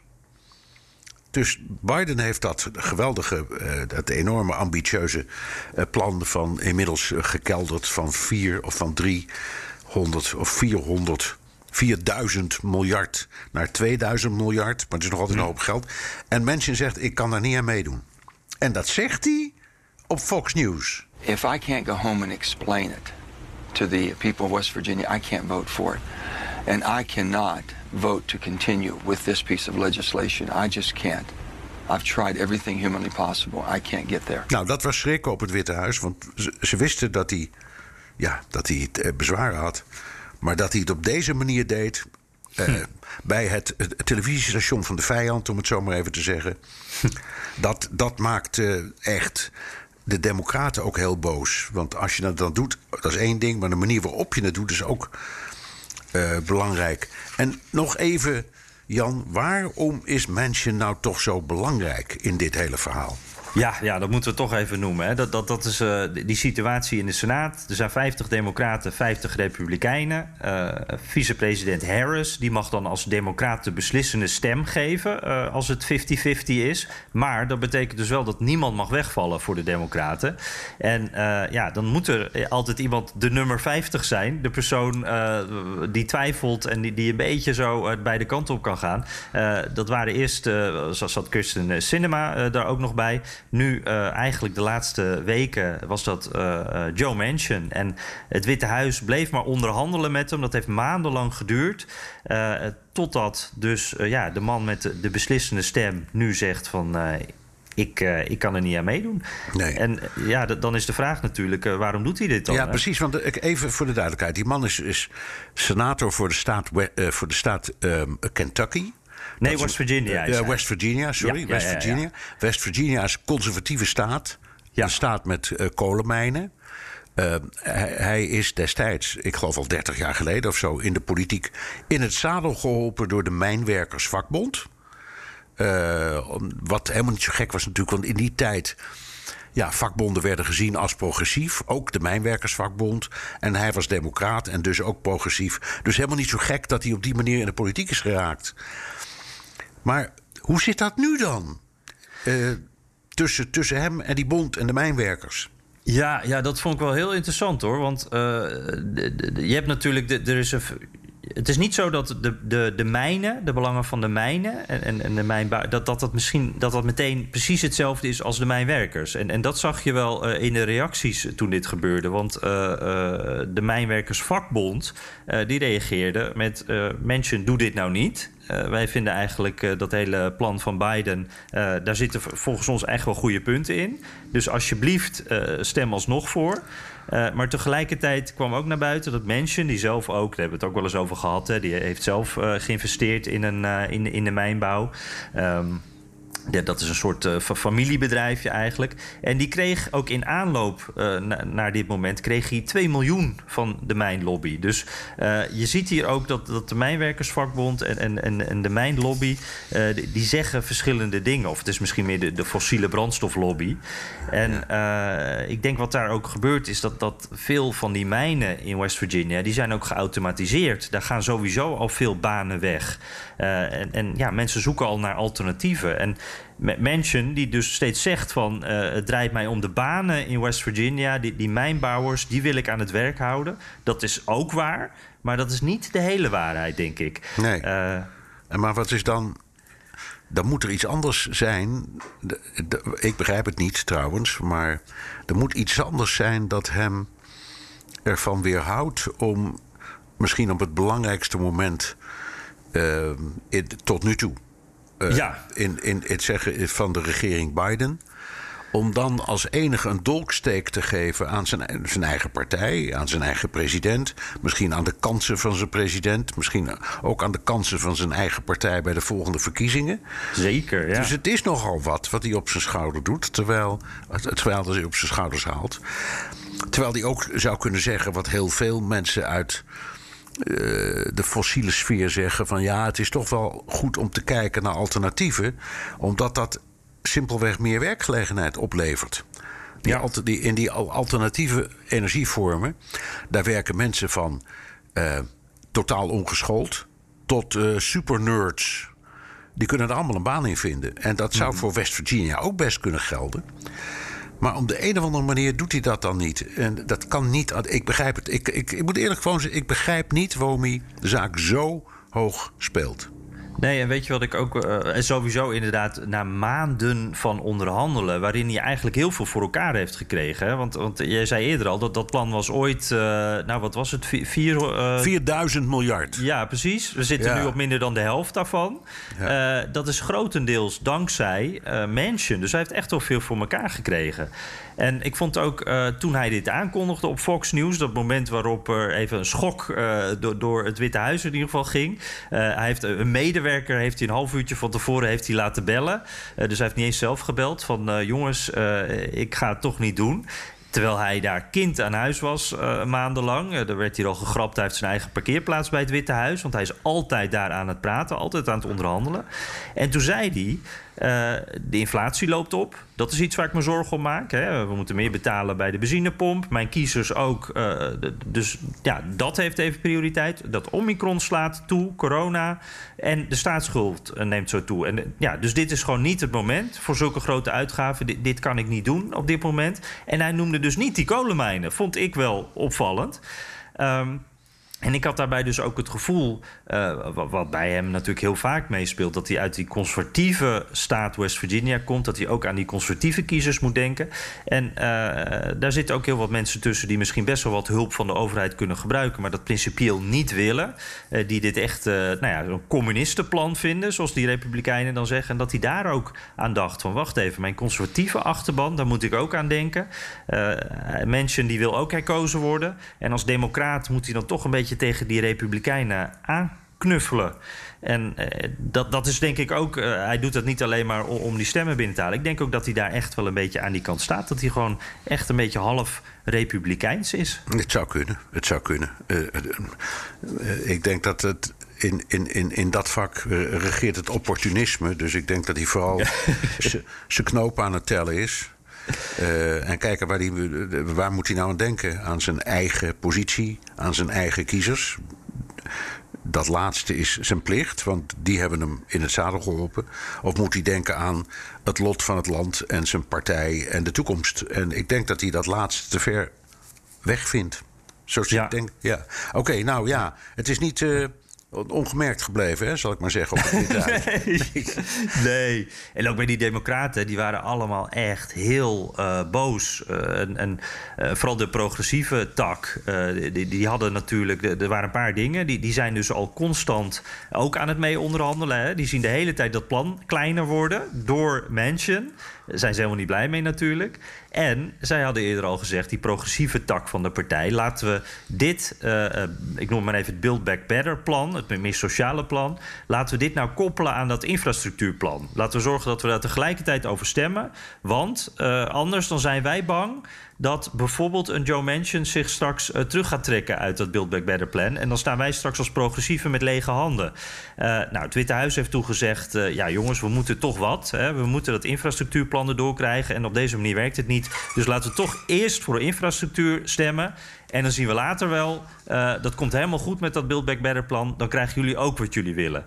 Dus Biden heeft dat geweldige, dat enorme ambitieuze plan van inmiddels gekelderd van vier of van 300 of 400 4000 miljard naar 2000 miljard. Maar het is nog altijd een hoop geld. En mensen zegt, ik kan daar niet aan meedoen. En dat zegt hij op Fox News. If I can't go home and explain it to the people of West Virginia, I can't vote for it. And I cannot vote to continue with this piece of legislation. I just can't. I've tried everything humanly possible. I can't get there. Nou, dat was schrikken op het Witte Huis. Want ze, ze wisten dat hij, ja, dat hij eh, bezwaren had. Maar dat hij het op deze manier deed. Uh, hm. Bij het, het, televisiestation van de vijand, om het zo maar even te zeggen. Hm. Dat, dat maakt uh, echt de Democraten ook heel boos. Want als je dat dan doet, dat is één ding. Maar de manier waarop je het doet is ook uh, belangrijk. En nog even, Jan, waarom is Manchin nou toch zo belangrijk in dit hele verhaal? Ja, ja, dat moeten we toch even noemen. Hè. Dat, dat, dat is uh, die situatie in de Senaat. Er zijn 50 Democraten, 50 Republikeinen. Uh, Vicepresident Harris die mag dan als Democrat de beslissende stem geven uh, als het 50-50 is. Maar dat betekent dus wel dat niemand mag wegvallen voor de Democraten. En ja, dan moet er altijd iemand de nummer 50 zijn. De persoon die twijfelt en die, die een beetje zo beide kanten op kan gaan. dat waren eerst, zat Kirsten Cinema daar ook nog bij. Nu, uh, eigenlijk de laatste weken, was dat uh, Joe Manchin. En het Witte Huis bleef maar onderhandelen met hem. Dat heeft maandenlang geduurd. totdat dus ja, de man met de, de, beslissende stem nu zegt van... ik, uh, ik kan er niet aan meedoen. Nee. En ja, dan is de vraag natuurlijk, uh, waarom doet hij dit dan? Ja, precies. Want even voor de duidelijkheid. Die man is, is senator voor de staat, voor de staat Kentucky. Nee, West Virginia. Uh, West Virginia, sorry. West Virginia. West Virginia is een conservatieve staat. Een staat met kolenmijnen. Uh, hij, hij, is destijds, ik geloof al 30 jaar geleden of zo, in de politiek in het zadel geholpen door de Mijnwerkersvakbond. Uh, wat helemaal niet zo gek was natuurlijk, want in die tijd. Ja, vakbonden werden gezien als progressief. Ook de Mijnwerkersvakbond. En hij was democraat en dus ook progressief. Dus helemaal niet zo gek dat hij op die manier in de politiek is geraakt. Maar hoe zit dat nu dan? Uh, tussen, tussen hem en die bond en de mijnwerkers? Ja, ja, dat vond ik wel heel interessant hoor. Want de, je hebt natuurlijk. Er is een, het is niet zo dat de, de, de mijnen, de belangen van de mijnen en, en, en de mijnbouw, dat, dat dat misschien dat dat meteen precies hetzelfde is als de mijnwerkers. En, en dat zag je wel uh, in de reacties toen dit gebeurde. Want uh, uh, de Mijnwerkersvakbond die reageerde met: mensen, doe dit nou niet. Wij vinden eigenlijk dat hele plan van Biden, daar zitten volgens ons echt wel goede punten in. Dus alsjeblieft, stem alsnog voor. Maar tegelijkertijd kwam ook naar buiten dat mensen die zelf ook, daar hebben we het ook wel eens over gehad, hè, die heeft zelf geïnvesteerd in, een, in, in de mijnbouw. Um, ja, dat is een soort uh, familiebedrijfje eigenlijk. En die kreeg ook in aanloop uh, na, naar dit moment... kreeg hij 2 miljoen van de mijnlobby. Dus uh, je ziet hier ook dat, dat de Mijnwerkersvakbond en, en, en, en de mijnlobby... Die, die, zeggen verschillende dingen. Of het is misschien meer de, de fossiele brandstoflobby. En ik denk wat daar ook gebeurt is dat, dat veel van die mijnen in West Virginia... die zijn ook geautomatiseerd. Daar gaan sowieso al veel banen weg. en, en ja, mensen zoeken al naar alternatieven. En Mansion, die dus steeds zegt van... Uh, het draait mij om de banen in West Virginia. Die, die mijnbouwers, die wil ik aan het werk houden. Dat is ook waar, maar dat is niet de hele waarheid, denk ik. Nee. Uh, maar wat is dan... Dan moet er iets anders zijn. De, de, ik begrijp het niet trouwens, maar er moet iets anders zijn dat hem ervan weerhoudt om misschien op het belangrijkste moment uh, in, tot nu toe uh, ja. in, in het zeggen van de regering Biden. Om dan als enige een dolksteek te geven aan zijn, zijn eigen partij, aan zijn eigen president. Misschien aan de kansen van zijn president. Misschien ook aan de kansen van zijn eigen partij bij de volgende verkiezingen. Zeker, ja. Dus het is nogal wat wat hij op zijn schouder doet. Terwijl, terwijl hij op zijn schouders haalt. Terwijl hij ook zou kunnen zeggen wat heel veel mensen uit de fossiele sfeer zeggen van ja, het is toch wel goed om te kijken naar alternatieven, omdat dat simpelweg meer werkgelegenheid oplevert. Die, ja. die, in die alternatieve energievormen, daar werken mensen van uh, totaal ongeschoold tot uh, supernerds. Die kunnen er allemaal een baan in vinden. En dat zou voor West Virginia ook best kunnen gelden. Maar op de een of andere manier doet hij dat dan niet. En dat kan niet. Ik begrijp het. Ik, ik, ik moet eerlijk gewoon zeggen, ik begrijp niet waarom hij de zaak zo hoog speelt. Nee, en weet je wat ik ook. Uh, sowieso inderdaad, na maanden van onderhandelen. waarin hij eigenlijk heel veel voor elkaar heeft gekregen. Hè? Want, want jij zei eerder al dat dat plan was ooit. Uh, nou, wat was het? Vier, uh, 4000 miljard. Ja, precies. We zitten ja. nu op minder dan de helft daarvan. Ja. dat is grotendeels dankzij Mansion. Dus hij heeft echt wel veel voor elkaar gekregen. En ik vond ook uh, toen hij dit aankondigde op Fox News, dat moment waarop er even een schok uh, door, door, het Witte Huis in ieder geval ging. Uh, hij heeft een medewerker, heeft hij een half uurtje van tevoren heeft hij laten bellen. dus hij heeft niet eens zelf gebeld van jongens, ik ga het toch niet doen. Terwijl hij daar kind aan huis was maandenlang. Uh, er werd hier al gegrapt. Hij heeft zijn eigen parkeerplaats bij het Witte Huis. Want hij is altijd daar aan het praten, altijd aan het onderhandelen. En toen zei hij. Uh, de inflatie loopt op. Dat is iets waar ik me zorgen om maak. Hè. We moeten meer betalen bij de benzinepomp. Mijn kiezers ook. Uh, dus ja, dat heeft even prioriteit. Dat Omicron slaat toe, corona. En de staatsschuld neemt zo toe. En, ja, dus dit is gewoon niet het moment voor zulke grote uitgaven. Dit, dit kan ik niet doen op dit moment. En hij noemde dus niet die kolenmijnen. Vond ik wel opvallend. Um, En ik had daarbij dus ook het gevoel, uh, wat bij hem natuurlijk heel vaak meespeelt, dat hij uit die conservatieve staat West Virginia komt, dat hij ook aan die conservatieve kiezers moet denken. En uh, daar zitten ook heel wat mensen tussen die misschien best wel wat hulp van de overheid kunnen gebruiken, maar dat principieel niet willen. Uh, die dit echt nou ja, een communistenplan vinden, zoals die Republikeinen dan zeggen. En dat hij daar ook aan dacht: van wacht even, mijn conservatieve achterban, daar moet ik ook aan denken. mensen die wil ook herkozen worden. En als democraat moet hij dan toch een beetje tegen die Republikeinen aanknuffelen. En eh, dat, dat is denk ik ook. Uh, hij doet dat niet alleen maar om, om, die stemmen binnen te halen. Ik denk ook dat hij daar echt wel een beetje aan die kant staat. Dat hij gewoon echt een beetje half republikeins is. Het zou kunnen. Het zou kunnen. Uh, ik denk dat het. In, in, in, in dat vak regeert het opportunisme. Dus ik denk dat hij vooral ja. zijn knoop aan het tellen is. Uh, en kijken waar, die, waar moet hij nou aan denken? Aan zijn eigen positie, aan zijn eigen kiezers. Dat laatste is zijn plicht, want die hebben hem in het zadel geholpen. Of moet hij denken aan het lot van het land en zijn partij en de toekomst? En ik denk dat hij dat laatste te ver wegvindt. Zo ja. ik denk. Ja. Oké, nou ja, het is niet. Uh, ongemerkt gebleven, hè, zal ik maar zeggen. Op nee. nee. En ook bij die democraten, die waren allemaal echt heel uh, boos. Uh, en, en uh, vooral de progressieve tak, die, die hadden natuurlijk... Er waren een paar dingen, die, die zijn dus al constant ook aan het mee onderhandelen. Hè. Die zien de hele tijd dat plan kleiner worden door Manchin. Zijn ze helemaal niet blij mee natuurlijk. En zij hadden eerder al gezegd, die progressieve tak van de partij... laten we dit, uh, ik noem maar even het Build Back Better plan... het meer sociale plan... laten we dit nou koppelen aan dat infrastructuurplan. Laten we zorgen dat we daar tegelijkertijd over stemmen. Want uh, anders dan zijn wij bang dat bijvoorbeeld een Joe Manchin zich straks uh, terug gaat trekken uit dat Build Back Better plan. En dan staan wij straks als progressieven met lege handen. Uh, nou, het Witte Huis heeft toegezegd: uh, ja, jongens, we moeten toch wat. Hè? We moeten dat infrastructuurplan erdoor krijgen. En op deze manier werkt het niet. Dus laten we toch eerst voor infrastructuur stemmen. En dan zien we later wel, dat komt helemaal goed met dat Build Back Better plan. Dan krijgen jullie ook wat jullie willen.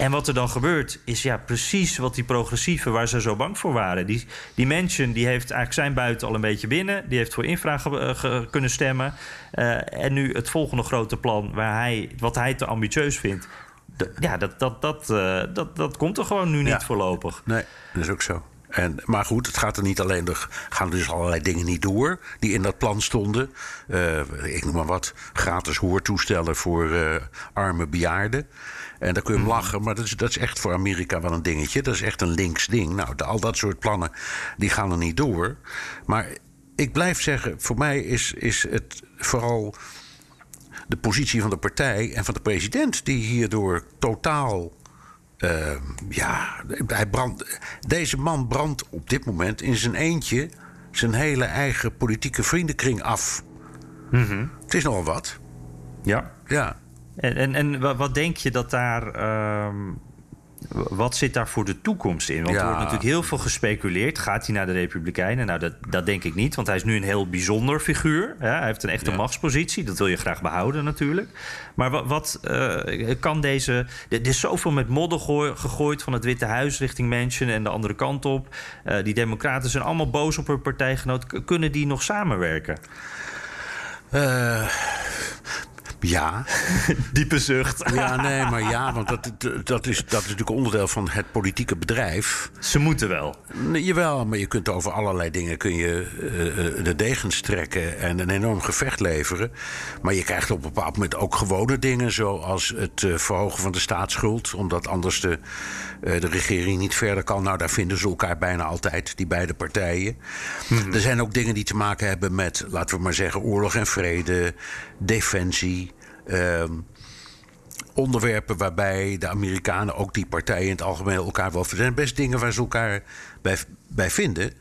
En wat er dan gebeurt, is ja precies wat die progressieven waar ze zo bang voor waren. Die, die mensen die heeft eigenlijk zijn buiten al een beetje binnen. Die heeft voor infra uh, kunnen stemmen. Uh, en nu het volgende grote plan, waar hij, wat hij te ambitieus vindt. ja, dat, dat, dat, uh, dat, dat komt er gewoon nu niet ja. voorlopig. Nee, dat is ook zo. En, maar goed, het gaat er niet alleen. Er gaan dus allerlei dingen niet door die in dat plan stonden. Uh, ik noem maar wat. Gratis hoortoestellen voor uh, arme bejaarden. En daar kun je hem lachen, maar dat is, dat is echt voor Amerika wel een dingetje. Dat is echt een links ding. Nou, de, al dat soort plannen die gaan er niet door. Maar ik blijf zeggen, voor mij is, is het vooral de positie van de partij en van de president die hierdoor totaal. Uh, ja, hij brandt, deze man brandt op dit moment in zijn eentje zijn hele eigen politieke vriendenkring af. Mm -hmm. Het is nogal wat. Ja. Ja. En, en, en wat denk je dat daar. Um, wat zit daar voor de toekomst in? Want ja. er wordt natuurlijk heel veel gespeculeerd. Gaat hij naar de Republikeinen? Nou, dat, dat denk ik niet, want hij is nu een heel bijzonder figuur. Ja, hij heeft een echte ja. machtspositie. Dat wil je graag behouden, natuurlijk. Maar wat, wat uh, kan deze. Er is zoveel met modder gegooid van het Witte Huis richting Mansion en de andere kant op. Uh, die Democraten zijn allemaal boos op hun partijgenoot. Kunnen die nog samenwerken? Uh, ja. Diepe zucht. Ja, nee, maar ja, want dat, dat, is, dat is natuurlijk onderdeel van het politieke bedrijf. Ze moeten wel. Jawel, maar je kunt over allerlei dingen kun je, uh, de degens trekken en een enorm gevecht leveren. Maar je krijgt op een bepaald moment ook gewone dingen, zoals het uh, verhogen van de staatsschuld, omdat anders de, de regering niet verder kan. Nou, daar vinden ze elkaar bijna altijd, die beide partijen. Hmm. Er zijn ook dingen die te maken hebben met, laten we maar zeggen, oorlog en vrede, defensie. Uh, onderwerpen waarbij de Amerikanen, ook die partijen in het algemeen, elkaar wel. Er zijn best dingen waar ze elkaar bij, bij vinden.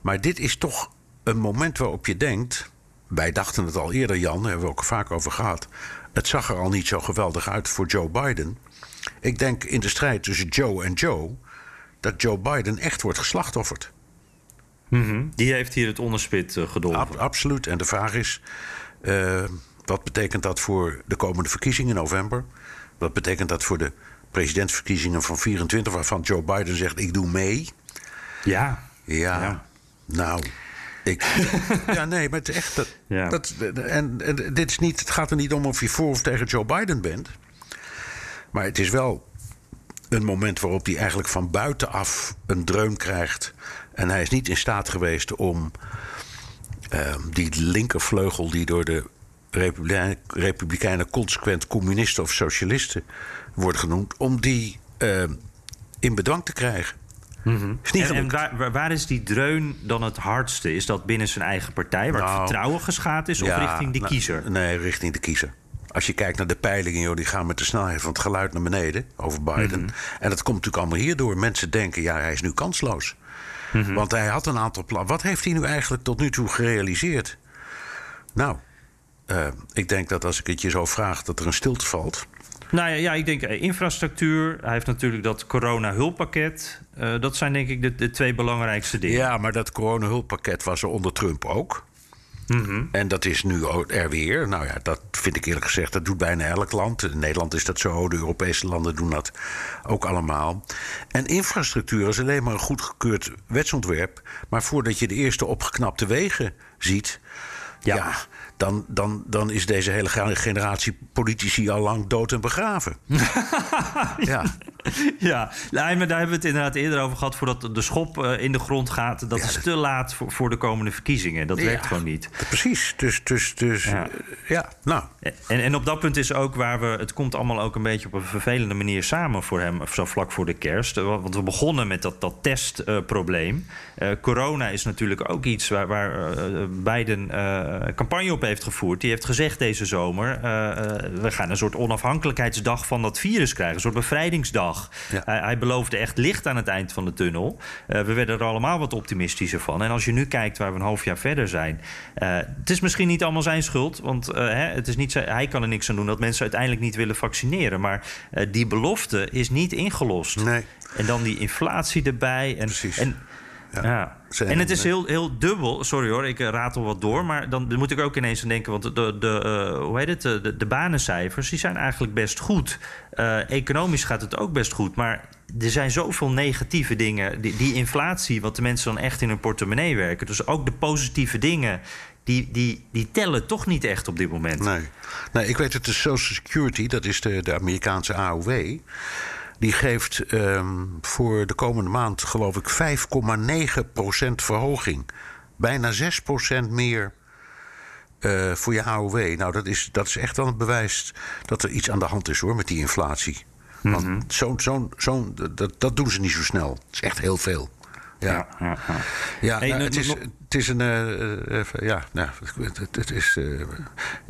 Maar dit is toch een moment waarop je denkt. Wij dachten het al eerder, Jan, daar hebben we ook vaak over gehad. Het zag er al niet zo geweldig uit voor Joe Biden. Ik denk in de strijd tussen Joe en Joe. dat Joe Biden echt wordt geslachtofferd. Mm -hmm. Die heeft hier het onderspit uh, gedolven. Ab absoluut. En de vraag is. Uh, wat betekent dat voor de komende verkiezingen in november? Wat betekent dat voor de presidentsverkiezingen van 24, waarvan Joe Biden zegt: ik doe mee? Ja. Ja. ja. Nou. Ik, ja, nee, maar het echt. Dat, Ja. dat, en, en dit is niet, het gaat er niet om of je voor of tegen Joe Biden bent. Maar het is wel een moment waarop hij eigenlijk van buitenaf een dreun krijgt. En hij is niet in staat geweest om ehm, die linkervleugel die door de Republikeinen, Republikeinen consequent communisten of socialisten wordt genoemd, om die ehm, in bedwang te krijgen. Is niet Mhm. En, en waar, is die dreun dan het hardste? Is dat binnen zijn eigen partij, waar het Nou, vertrouwen geschaad is, of richting de nou, kiezer? Nee, richting de kiezer. Als je kijkt naar de peilingen, joh, die gaan met de snelheid van het geluid naar beneden over Biden. Mhm. En dat komt natuurlijk allemaal hierdoor. Mensen denken, ja, hij is nu kansloos. Mhm. Want hij had een aantal plannen. Wat heeft hij nu eigenlijk tot nu toe gerealiseerd? Nou, eh, ik denk dat als ik het je zo vraag, dat er een stilte valt. Nou ja, ja, ik denk eh, infrastructuur. Hij heeft natuurlijk dat corona-hulppakket. Eh, dat zijn denk ik de, de twee belangrijkste dingen. Ja, maar dat coronahulppakket was er onder Trump ook. Mhm. En dat is nu er weer. Nou ja, dat vind ik eerlijk gezegd, dat doet bijna elk land. In Nederland is dat zo, de Europese landen doen dat ook allemaal. En infrastructuur is alleen maar een goedgekeurd wetsontwerp. Maar voordat je de eerste opgeknapte wegen ziet, ja, dan, dan, dan is deze hele generatie politici al lang dood en begraven. ja. Ja, nee, maar daar hebben we het inderdaad eerder over gehad... voordat de schop eh, in de grond gaat. Dat is te laat voor, voor de komende verkiezingen. Dat werkt gewoon niet. Precies. Dus, dus, dus Ja. ja. nou. En, en op dat punt is ook waar we... het komt allemaal ook een beetje op een vervelende manier samen voor hem... zo vlak voor de kerst. Eh, Want we begonnen met dat, dat testprobleem. Eh, corona is natuurlijk ook iets waar, waar eh, Biden eh, campagne op heeft gevoerd. Die heeft gezegd deze zomer... eh, eh, we gaan een soort onafhankelijkheidsdag van dat virus krijgen. Een soort bevrijdingsdag. Ja. Hij, hij beloofde echt licht aan het eind van de tunnel. Eh, we werden er allemaal wat optimistischer van. En als je nu kijkt waar we een half jaar verder zijn... het is misschien niet allemaal zijn schuld. Want hè, het is niet hij kan er niks aan doen dat mensen uiteindelijk niet willen vaccineren. Maar die belofte is niet ingelost. Nee. En dan die inflatie erbij. En, Precies. En, ja. En het is heel, heel dubbel. Sorry hoor, ik eh, ratel wat door. Maar dan moet ik ook ineens aan denken. Want de, de, eh, hoe heet het? De, de, de banencijfers die zijn eigenlijk best goed. Eh, economisch gaat het ook best goed. Maar er zijn zoveel negatieve dingen. Die, die inflatie, wat de mensen dan echt in hun portemonnee werken. Dus ook de positieve dingen. Die, die, die tellen toch niet echt op dit moment. Nee. nee, ik weet het, de Social Security, dat is de, de Amerikaanse AOW. Die geeft ehm, voor de komende maand, geloof ik, 5,9% verhoging. Bijna 6% meer eh, voor je AOW. Nou, dat is, dat is echt wel een bewijs dat er iets aan de hand is hoor, met die inflatie. Want zo'n, zo'n, zo'n, dat, dat doen ze niet zo snel. Het is echt heel veel. Ja. Ja, ja, ja. Ja, Hey, nou, het, is, het is een. eh, even- ja, nou, het, het- het is. eh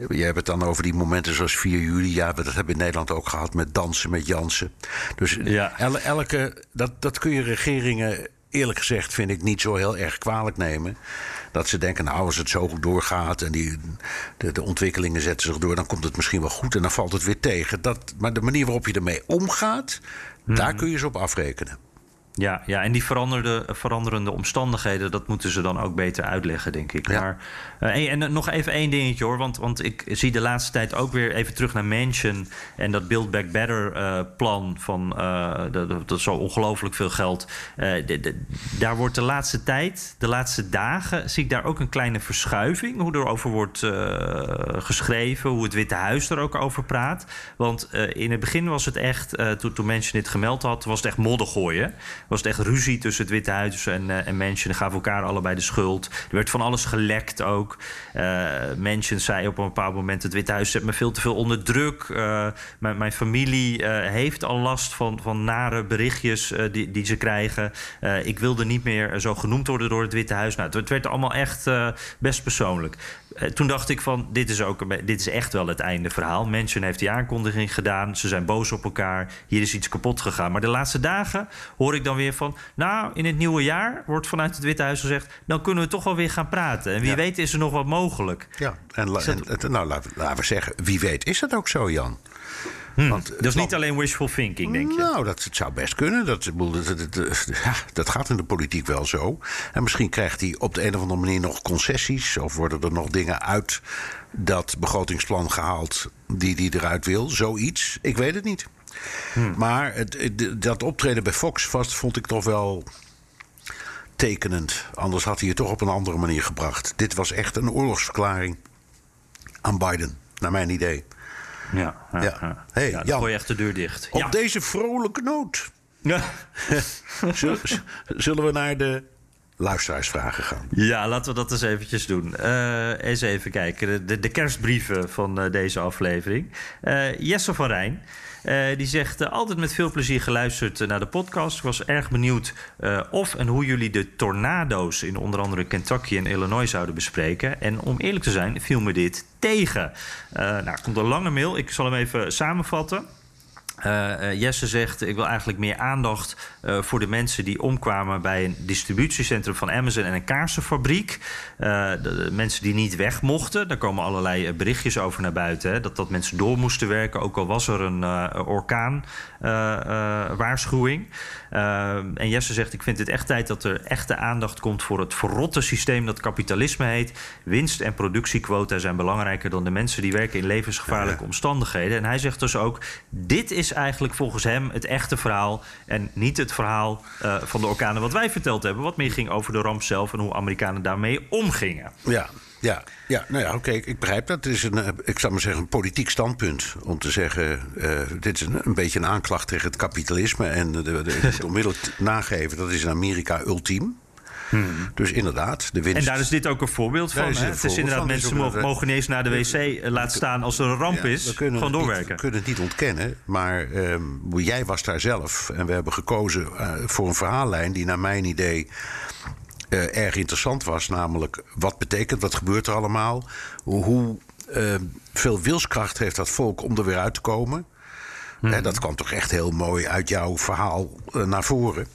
je hebt het dan over die momenten zoals 4 juli. Ja, dat hebben we in Nederland ook gehad met dansen met Jansen. Dus Ja. el- elke. Dat, dat kun je regeringen. Eerlijk gezegd vind ik niet zo heel erg kwalijk nemen. Dat ze denken, nou, als het zo goed doorgaat en die, de, de ontwikkelingen zetten zich door, dan komt het misschien wel goed en dan valt het weer tegen. Dat, maar de manier waarop je ermee omgaat, daar Mhm. kun je ze op afrekenen. Ja, ja, en die veranderde, veranderende omstandigheden, dat moeten ze dan ook beter uitleggen, denk ik. Ja. Maar, eh, en eh, nog even één dingetje hoor, want, want ik zie de laatste tijd ook weer even terug naar Mansion en dat Build Back Better eh, plan van dat, zo ongelooflijk veel geld. De- de- daar wordt de laatste tijd, de laatste dagen, zie ik daar ook een kleine verschuiving, hoe er over wordt geschreven, hoe het Witte Huis er ook over praat. Want in het begin was het echt, toen, toen Mansion dit gemeld had, was het echt modder gooien. Was het echt ruzie tussen het Witte Huis en, eh en Mansion. Gaven elkaar allebei de schuld. Er werd van alles gelekt ook. Eh Mansion zei op een bepaald moment: het Witte Huis zet me veel te veel onder druk. Eh, mijn, familie heeft al last van, van nare berichtjes die, die ze krijgen. Ik wilde niet meer zo genoemd worden door het Witte Huis. Nou, het, werd allemaal echt best persoonlijk. Toen dacht ik van, dit is, ook dit is echt wel het einde verhaal. Mansion heeft die aankondiging gedaan. Ze zijn boos op elkaar. Hier is iets kapot gegaan. Maar de laatste dagen hoor ik dan weer van... nou, in het nieuwe jaar wordt vanuit het Witte Huis gezegd... dan kunnen we toch wel weer gaan praten. En wie Ja. weet is er nog wat mogelijk. Ja, en, dat- nou, laten, laten we zeggen, wie weet is dat ook zo, Jan. Want, Dat is niet alleen wishful thinking, denk je? Nou, dat het zou best kunnen. Dat, dat, dat, dat gaat in de politiek wel zo. En misschien krijgt hij op de een of andere manier nog concessies. Of worden er nog dingen uit dat begrotingsplan gehaald die hij eruit wil. Zoiets. Ik weet het niet. Maar het, het- dat optreden bij Fox vast vond ik toch wel. tekenend. Anders had hij het toch op een andere manier gebracht. Dit was echt een oorlogsverklaring aan Biden, naar mijn idee. Ja, ja. Hey, ja, Jan. gooi je echt de deur dicht. Op ja. deze vrolijke noot Ja. zullen we naar de luisteraarsvragen gaan. Ja, laten we dat eens eventjes doen. Eh, eens even kijken. De, de, kerstbrieven van eh, deze aflevering. Eh, Jesse van Rijn. die zegt altijd met veel plezier geluisterd naar de podcast. Ik was erg benieuwd of en hoe jullie de tornado's in onder andere Kentucky en Illinois zouden bespreken. En om eerlijk te zijn, viel me dit tegen. Nou, komt een lange mail. Ik zal hem even samenvatten. Eh, eh, Jesse zegt: Ik wil eigenlijk meer aandacht eh, voor de mensen die omkwamen bij een distributiecentrum van Amazon en een kaarsenfabriek. De, mensen die niet weg mochten. Daar komen allerlei berichtjes over naar buiten. Hè, dat, dat mensen door moesten werken, ook al was er een eh, orkaanwaarschuwing. En Jesse zegt: Ik vind het echt tijd dat er echte aandacht komt voor het verrotte systeem dat kapitalisme heet. Winst- en productiequota zijn belangrijker dan de mensen die werken in levensgevaarlijke omstandigheden. En hij zegt dus ook: Dit is eigenlijk volgens hem het echte verhaal. En niet het verhaal eh, van de orkanen wat wij verteld hebben. Wat meer ging over de ramp zelf en hoe Amerikanen daarmee omgingen. Ja, ja, ja. Nou ja, oké, ik begrijp dat. Het is een, eh, ik zou maar zeggen, een politiek standpunt. Om te zeggen, eh, dit is een, een beetje een aanklacht tegen het kapitalisme. En de, de, het onmiddellijk nageven, dat is in Amerika ultiem. Dus inderdaad, de winst... Hmm. En daar is dit ook een voorbeeld van. Hè? Het is inderdaad, van. Mensen mogen, mogen niet eens naar de wc eh, laten staan als er een ramp Ja, is. we kunnen Gewoon het niet- doorwerken. we kunnen het niet ontkennen. Maar ehm, jij was daar zelf. En we hebben gekozen voor een verhaallijn die naar mijn idee eh, erg interessant was. Namelijk, wat betekent, wat gebeurt er allemaal? Hoe, hoe ehm, veel wilskracht heeft dat volk om er weer uit te komen? En dat kwam toch echt heel mooi uit jouw verhaal eh, naar voren.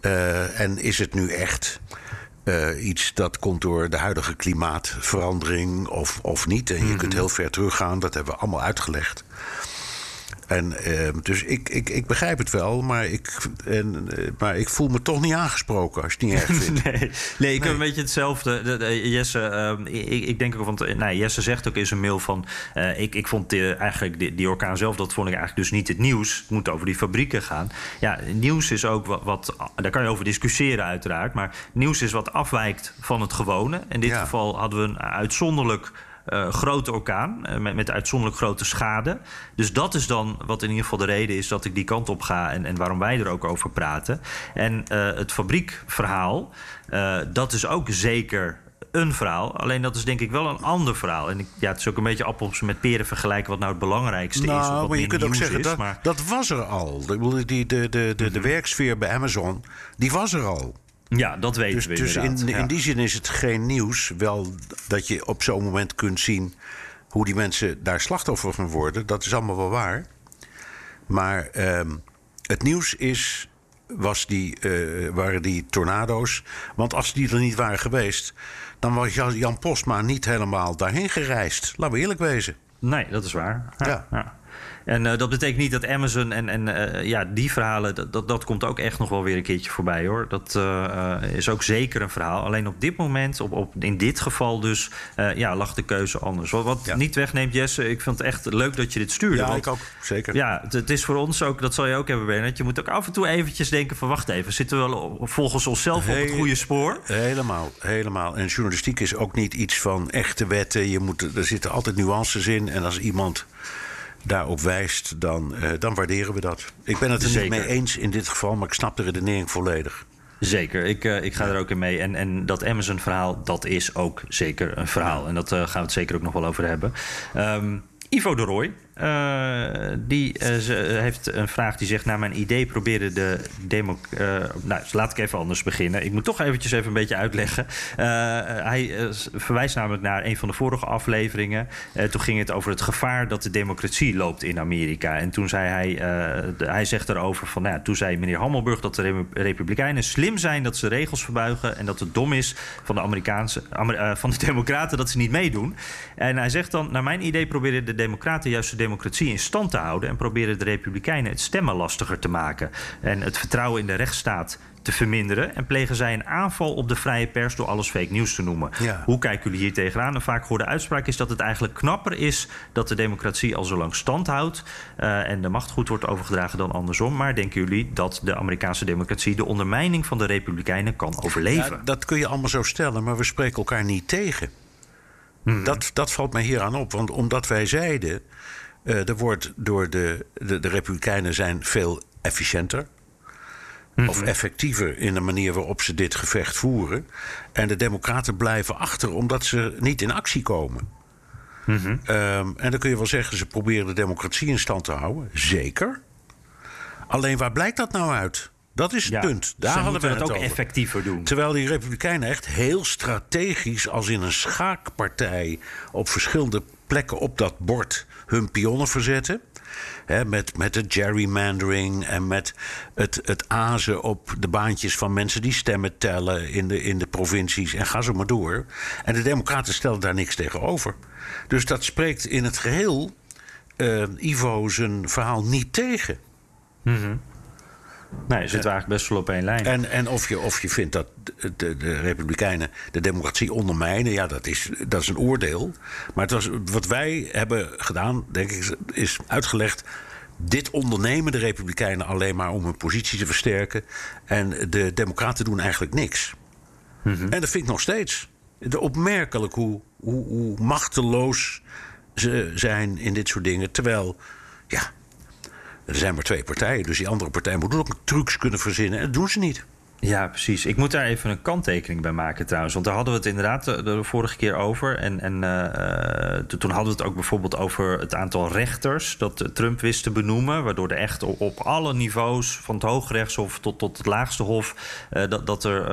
Eh, en is het nu echt eh, iets dat komt door de huidige klimaatverandering of, of niet? En je kunt heel ver teruggaan, dat hebben we allemaal uitgelegd. En, eh, dus ik, ik, ik begrijp het wel, maar ik, en, eh, maar ik voel me toch niet aangesproken als je het niet erg vindt. Nee, nee, ik heb een beetje hetzelfde. De- de- Jesse, ehm, ik, ik denk ook, want eh, nou, Jesse zegt ook in zijn mail van... eh, ik, ik vond eh, eigenlijk die, die orkaan zelf, dat vond ik eigenlijk dus niet het nieuws. Het moet over die fabrieken gaan. Ja, nieuws is ook wat, wat... Daar kan je over discussiëren uiteraard. Maar nieuws is wat afwijkt van het gewone. In dit Ja. geval hadden we een uitzonderlijk... eh, grote orkaan eh, met, met uitzonderlijk grote schade. Dus dat is dan wat in ieder geval de reden is dat ik die kant op ga en, en waarom wij er ook over praten. En eh, het fabriekverhaal, dat is ook zeker een verhaal. Alleen dat is denk ik wel een ander verhaal. En ik, ja, het is ook een beetje appels met peren vergelijken wat nou het belangrijkste is. Nou, wat maar je kunt ook zeggen, is, dat, maar- dat was er al. Die, de, de, de, de werksfeer bij Amazon, die was er al. Ja, dat weten Dus, we dus in, in die zin is het geen nieuws. Wel dat je op zo'n moment kunt zien hoe die mensen daar slachtoffer van worden. Dat is allemaal wel waar. Maar ehm, het nieuws is, was die, eh, waren die tornado's. Want als die er niet waren geweest, dan was Jan Jan Postma niet helemaal daarheen gereisd. Laten we eerlijk wezen. Nee, dat is waar. Ja. Ja. ja. En eh, dat betekent niet dat Amazon en, en eh, ja, die verhalen, dat, dat, dat komt ook echt nog wel weer een keertje voorbij hoor. Dat eh, is ook zeker een verhaal. Alleen op dit moment, op, op, in dit geval dus, ja, lag de keuze anders. Wat, wat Ja. niet wegneemt, Jesse, ik vind het echt leuk dat je dit stuurde. want- Zeker. Ja, het, het is voor ons ook, dat zal je ook hebben, Bernard. Je moet ook af en toe eventjes denken van... wacht even, zitten we wel volgens onszelf op het goede spoor? Helemaal, helemaal. En journalistiek is ook niet iets van echte wetten. Je moet, er zitten altijd nuances in. En als iemand daarop wijst, dan, eh, dan waarderen we dat. Ik ben het er Zeker. niet mee eens in dit geval, maar ik snap de redenering volledig. Zeker, ik, eh, ik ga er ook in mee. En, en dat Amazon-verhaal, dat is ook zeker een verhaal. En dat eh, gaan we het zeker ook nog wel over hebben. Ehm, Ivo de Rooij, eh, die eh, heeft een vraag die zegt... naar mijn idee proberen de demo... eh, nou, laat ik even anders beginnen. Ik moet toch eventjes even een beetje uitleggen. Hij verwijst namelijk naar een van de vorige afleveringen. Toen ging het over het gevaar dat de democratie loopt in Amerika. En toen zei hij... hij zegt erover van... Nou, toen zei meneer Hammelburg dat de Re- Republikeinen slim zijn... dat ze regels verbuigen en dat het dom is van de, Amerikaanse, Amer- van de Democraten... dat ze niet meedoen. En hij zegt dan... naar mijn idee proberen de Democraten juist de in stand te houden en proberen de Republikeinen het stemmen lastiger te maken en het vertrouwen in de rechtsstaat te verminderen en plegen zij een aanval op de vrije pers door alles fake nieuws te noemen. Ja. Hoe kijken jullie hier tegenaan? Een vaak gehoorde uitspraak is dat het eigenlijk knapper is dat de democratie al zo lang stand houdt eh, en de macht goed wordt overgedragen dan andersom. Maar denken jullie dat de Amerikaanse democratie de ondermijning van de Republikeinen kan overleven? Ja, dat kun je allemaal zo stellen, maar we spreken elkaar niet tegen. Dat, dat valt mij hier aan op. Want omdat wij zeiden. Eh, er wordt door de, de, de Republikeinen zijn veel efficiënter. Of effectiever in de manier waarop ze dit gevecht voeren. En de Democraten blijven achter omdat ze niet in actie komen. Ehm, en dan kun je wel zeggen, ze proberen de democratie in stand te houden. Zeker. Alleen waar blijkt dat nou uit? Dat is het Ja, punt. Daar hadden we het het ook over. effectiever doen. Terwijl die Republikeinen echt heel strategisch, als in een schaakpartij, op verschillende plekken op dat bord hun pionnen verzetten. Hè, met, met het gerrymandering en met het, het azen op de baantjes van mensen die stemmen tellen in de, in de provincies. En ga zo maar door. En de Democraten stellen daar niks tegenover. Dus dat spreekt in het geheel eh, Ivo zijn verhaal niet tegen. Nee, zitten we eigenlijk best wel op één lijn. En, en of, je, of je vindt dat de, de, Republikeinen de democratie ondermijnen, ja, dat is, dat is een oordeel. Maar het was, wat wij hebben gedaan, denk ik, is uitgelegd. Dit ondernemen de Republikeinen alleen maar om hun positie te versterken. En de Democraten doen eigenlijk niks. En dat vind ik nog steeds. De opmerkelijk hoe, hoe, hoe machteloos ze zijn in dit soort dingen. Terwijl, ja, er zijn maar twee partijen. Dus die andere partij moet ook trucs kunnen verzinnen. En dat doen ze niet. Ja, precies. Ik moet daar even een kanttekening bij maken trouwens. Want daar hadden we het inderdaad de, de vorige keer over. En, en eh, eh, toen hadden we het ook bijvoorbeeld over het aantal rechters... dat Trump wist te benoemen. Waardoor er echt op, alle niveaus, van het Hooggerechtshof tot, tot het laagste hof... eh, dat, dat er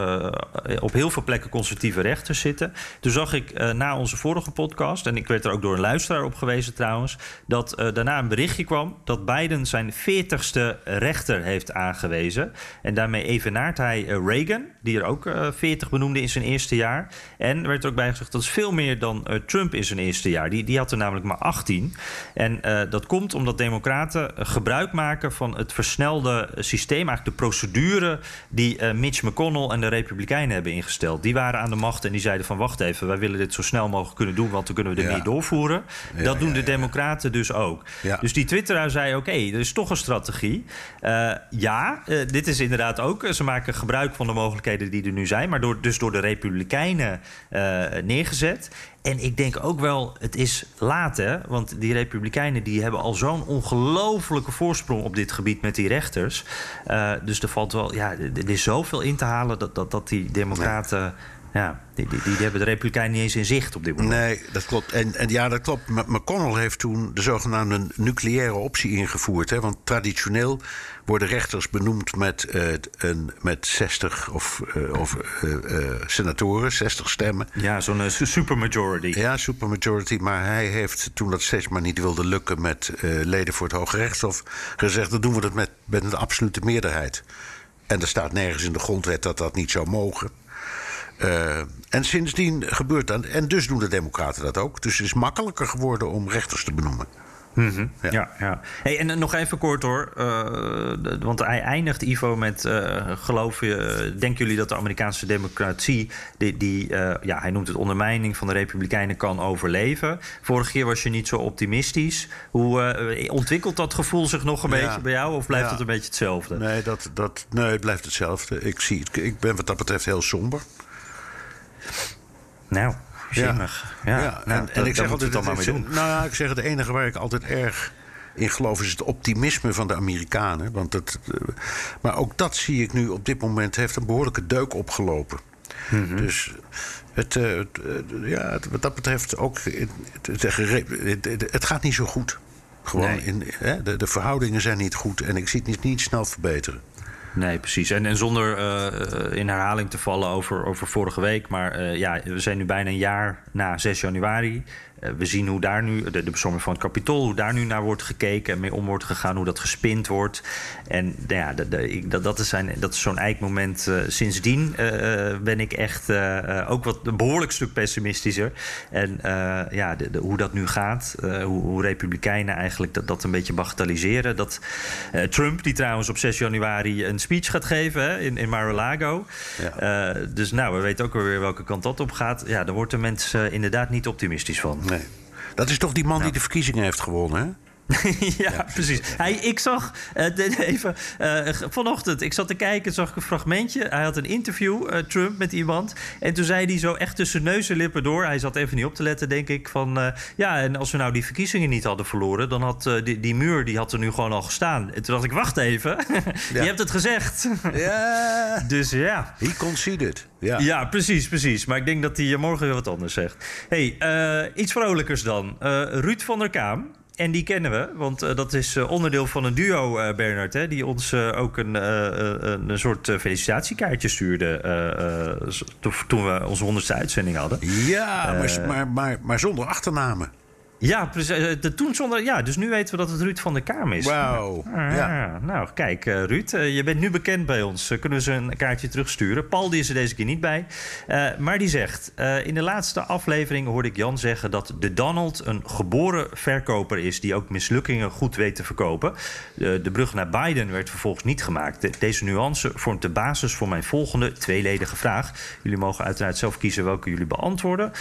eh, op heel veel plekken conservatieve rechters zitten. Toen zag ik eh, na onze vorige podcast... en ik werd er ook door een luisteraar op gewezen trouwens... dat eh, daarna een berichtje kwam dat Biden zijn 40ste rechter heeft aangewezen. En daarmee evenaart hij eh, Reagan, die er ook eh 40 benoemde in zijn eerste jaar. En er werd er ook bij gezegd dat is veel meer dan eh, Trump in zijn eerste jaar. Die, die had er namelijk maar 18. En eh, dat komt omdat Democraten eh, gebruik maken van het versnelde systeem, eigenlijk de procedure die eh, Mitch McConnell en de Republikeinen hebben ingesteld. Die waren aan de macht en die zeiden van wacht even, wij willen dit zo snel mogelijk kunnen doen, want dan kunnen we er Ja. meer doorvoeren. Ja, dat doen ja, de. Democraten dus ook. Dus die twitteraar zei: Oké, er is toch een strategie. Eh, ja, eh, dit is inderdaad ook. eh, Ze maken gebruik van de mogelijkheden die er nu zijn, maar door, dus door de Republikeinen eh, neergezet. En ik denk ook wel, het is laat hè. Want die Republikeinen die hebben al zo'n ongelofelijke voorsprong op dit gebied met die rechters. Eh, dus er valt wel, ja, er er is zoveel in te halen dat, dat, dat die Democraten. Ja, die, die, die hebben de Republikeinen niet eens in zicht op dit moment. Nee, dat klopt. En, en ja, dat klopt. McConnell heeft toen de zogenaamde nucleaire optie ingevoerd. Hè? Want traditioneel worden rechters benoemd met, eh, een, met 60 of, eh, of eh, senatoren, 60 stemmen. Ja, zo'n su- supermajority. Ja, supermajority. Maar hij heeft, toen dat steeds maar niet wilde lukken met leden voor het Hoge Rechtshof, gezegd: dan doen we dat met, met een absolute meerderheid. En er staat nergens in de grondwet dat dat niet zou mogen. Eh, en sindsdien gebeurt dat. En dus doen de Democraten dat ook. Dus het is makkelijker geworden om rechters te benoemen. Ja, ja. ja. Hey, en eh, nog even kort hoor. eh, want hij eindigt, Ivo, met... geloof je, denken jullie dat de Amerikaanse democratie... die, die ja, hij noemt het ondermijning van de Republikeinen kan overleven? Vorige keer was je niet zo optimistisch. Hoe ontwikkelt dat gevoel zich nog een Ja. beetje bij jou? Of blijft Ja. het een beetje hetzelfde? Nee, dat, dat, nee, het blijft hetzelfde. Ik, zie, ik ben wat dat betreft heel somber. Nou, zinnig. Ja, Ja, nou, en, dat- en ik zeg altijd, het dan maar mee doen. Nou ja, ik zeg het enige waar ik altijd erg in geloof is het optimisme van de Amerikanen. Want het, eh, maar ook dat zie ik nu op dit moment heeft een behoorlijke deuk opgelopen. Mhm. Dus het, eh, het, eh, ja, wat dat betreft ook. Het, het, het- het- het gaat niet zo goed. Gewoon Nee. in, hè, de, de verhoudingen zijn niet goed en ik zie het niet, niet snel verbeteren. Nee, precies. En, en zonder eh, in herhaling te vallen over, over vorige week. Maar eh, ja, we zijn nu bijna een jaar na 6 januari. Eh, we zien hoe daar nu, de, de bestorming van het kapitool, hoe daar nu naar wordt gekeken en mee om wordt gegaan, hoe dat gespind wordt. En nou ja, de, de, ik, dat, dat is, zijn, dat is zo'n eikmoment. Uh, sindsdien uh, ben ik echt ook wat een behoorlijk stuk pessimistischer. En ja, de, hoe dat nu gaat, hoe, hoe, Republikeinen eigenlijk dat, dat een beetje bagatelliseren. Dat Trump, die trouwens op 6 januari een speech gaat geven hè, in, in Mar-a-Lago. Ja. dus nou, we weten ook alweer welke kant dat op gaat. Ja, daar wordt de mensen inderdaad niet optimistisch van. Nee. Dat is toch die man die de verkiezingen heeft gewonnen, hè? ja, precies. Hij, ik zag uh, even uh, vanochtend, ik zat te kijken, zag ik een fragmentje. Hij had een interview, uh, Trump, met iemand. En toen zei hij zo echt tussen neus en lippen door. Hij zat even niet op te letten, denk ik. Van ja, en als we nou die verkiezingen niet hadden verloren, dan had die, die muur die had er nu gewoon al gestaan. En toen dacht ik, wacht even. Je hebt het gezegd. ja. dus ja. He conceded. Ja. ja, precies, precies. Maar ik denk dat hij morgen weer wat anders zegt. hey, iets vrolijkers dan. Ruud van der Kaam. En die kennen we, want uh, dat is uh, onderdeel van een duo, uh, Bernard, hè, die ons ook een, een soort felicitatiekaartje stuurde toen we onze honderdste uitzending hadden. Ja, maar, maar, maar zonder achternamen. Ja, precies. Eh, de, toen zonder, ja, dus nu weten we dat het Ruud van der Kaam is. Wauw. Ah, ja. Nou, kijk, uh, Ruud, uh, je bent nu bekend bij ons. Uh, kunnen we ze een kaartje terugsturen? Paul die is er deze keer niet bij. maar die zegt: In de laatste aflevering hoorde ik Jan zeggen dat de Donald een geboren verkoper is die ook mislukkingen goed weet te verkopen. de brug naar Biden werd vervolgens niet gemaakt. deze nuance vormt de basis voor mijn volgende tweeledige vraag. Jullie mogen uiteraard zelf kiezen welke jullie beantwoorden.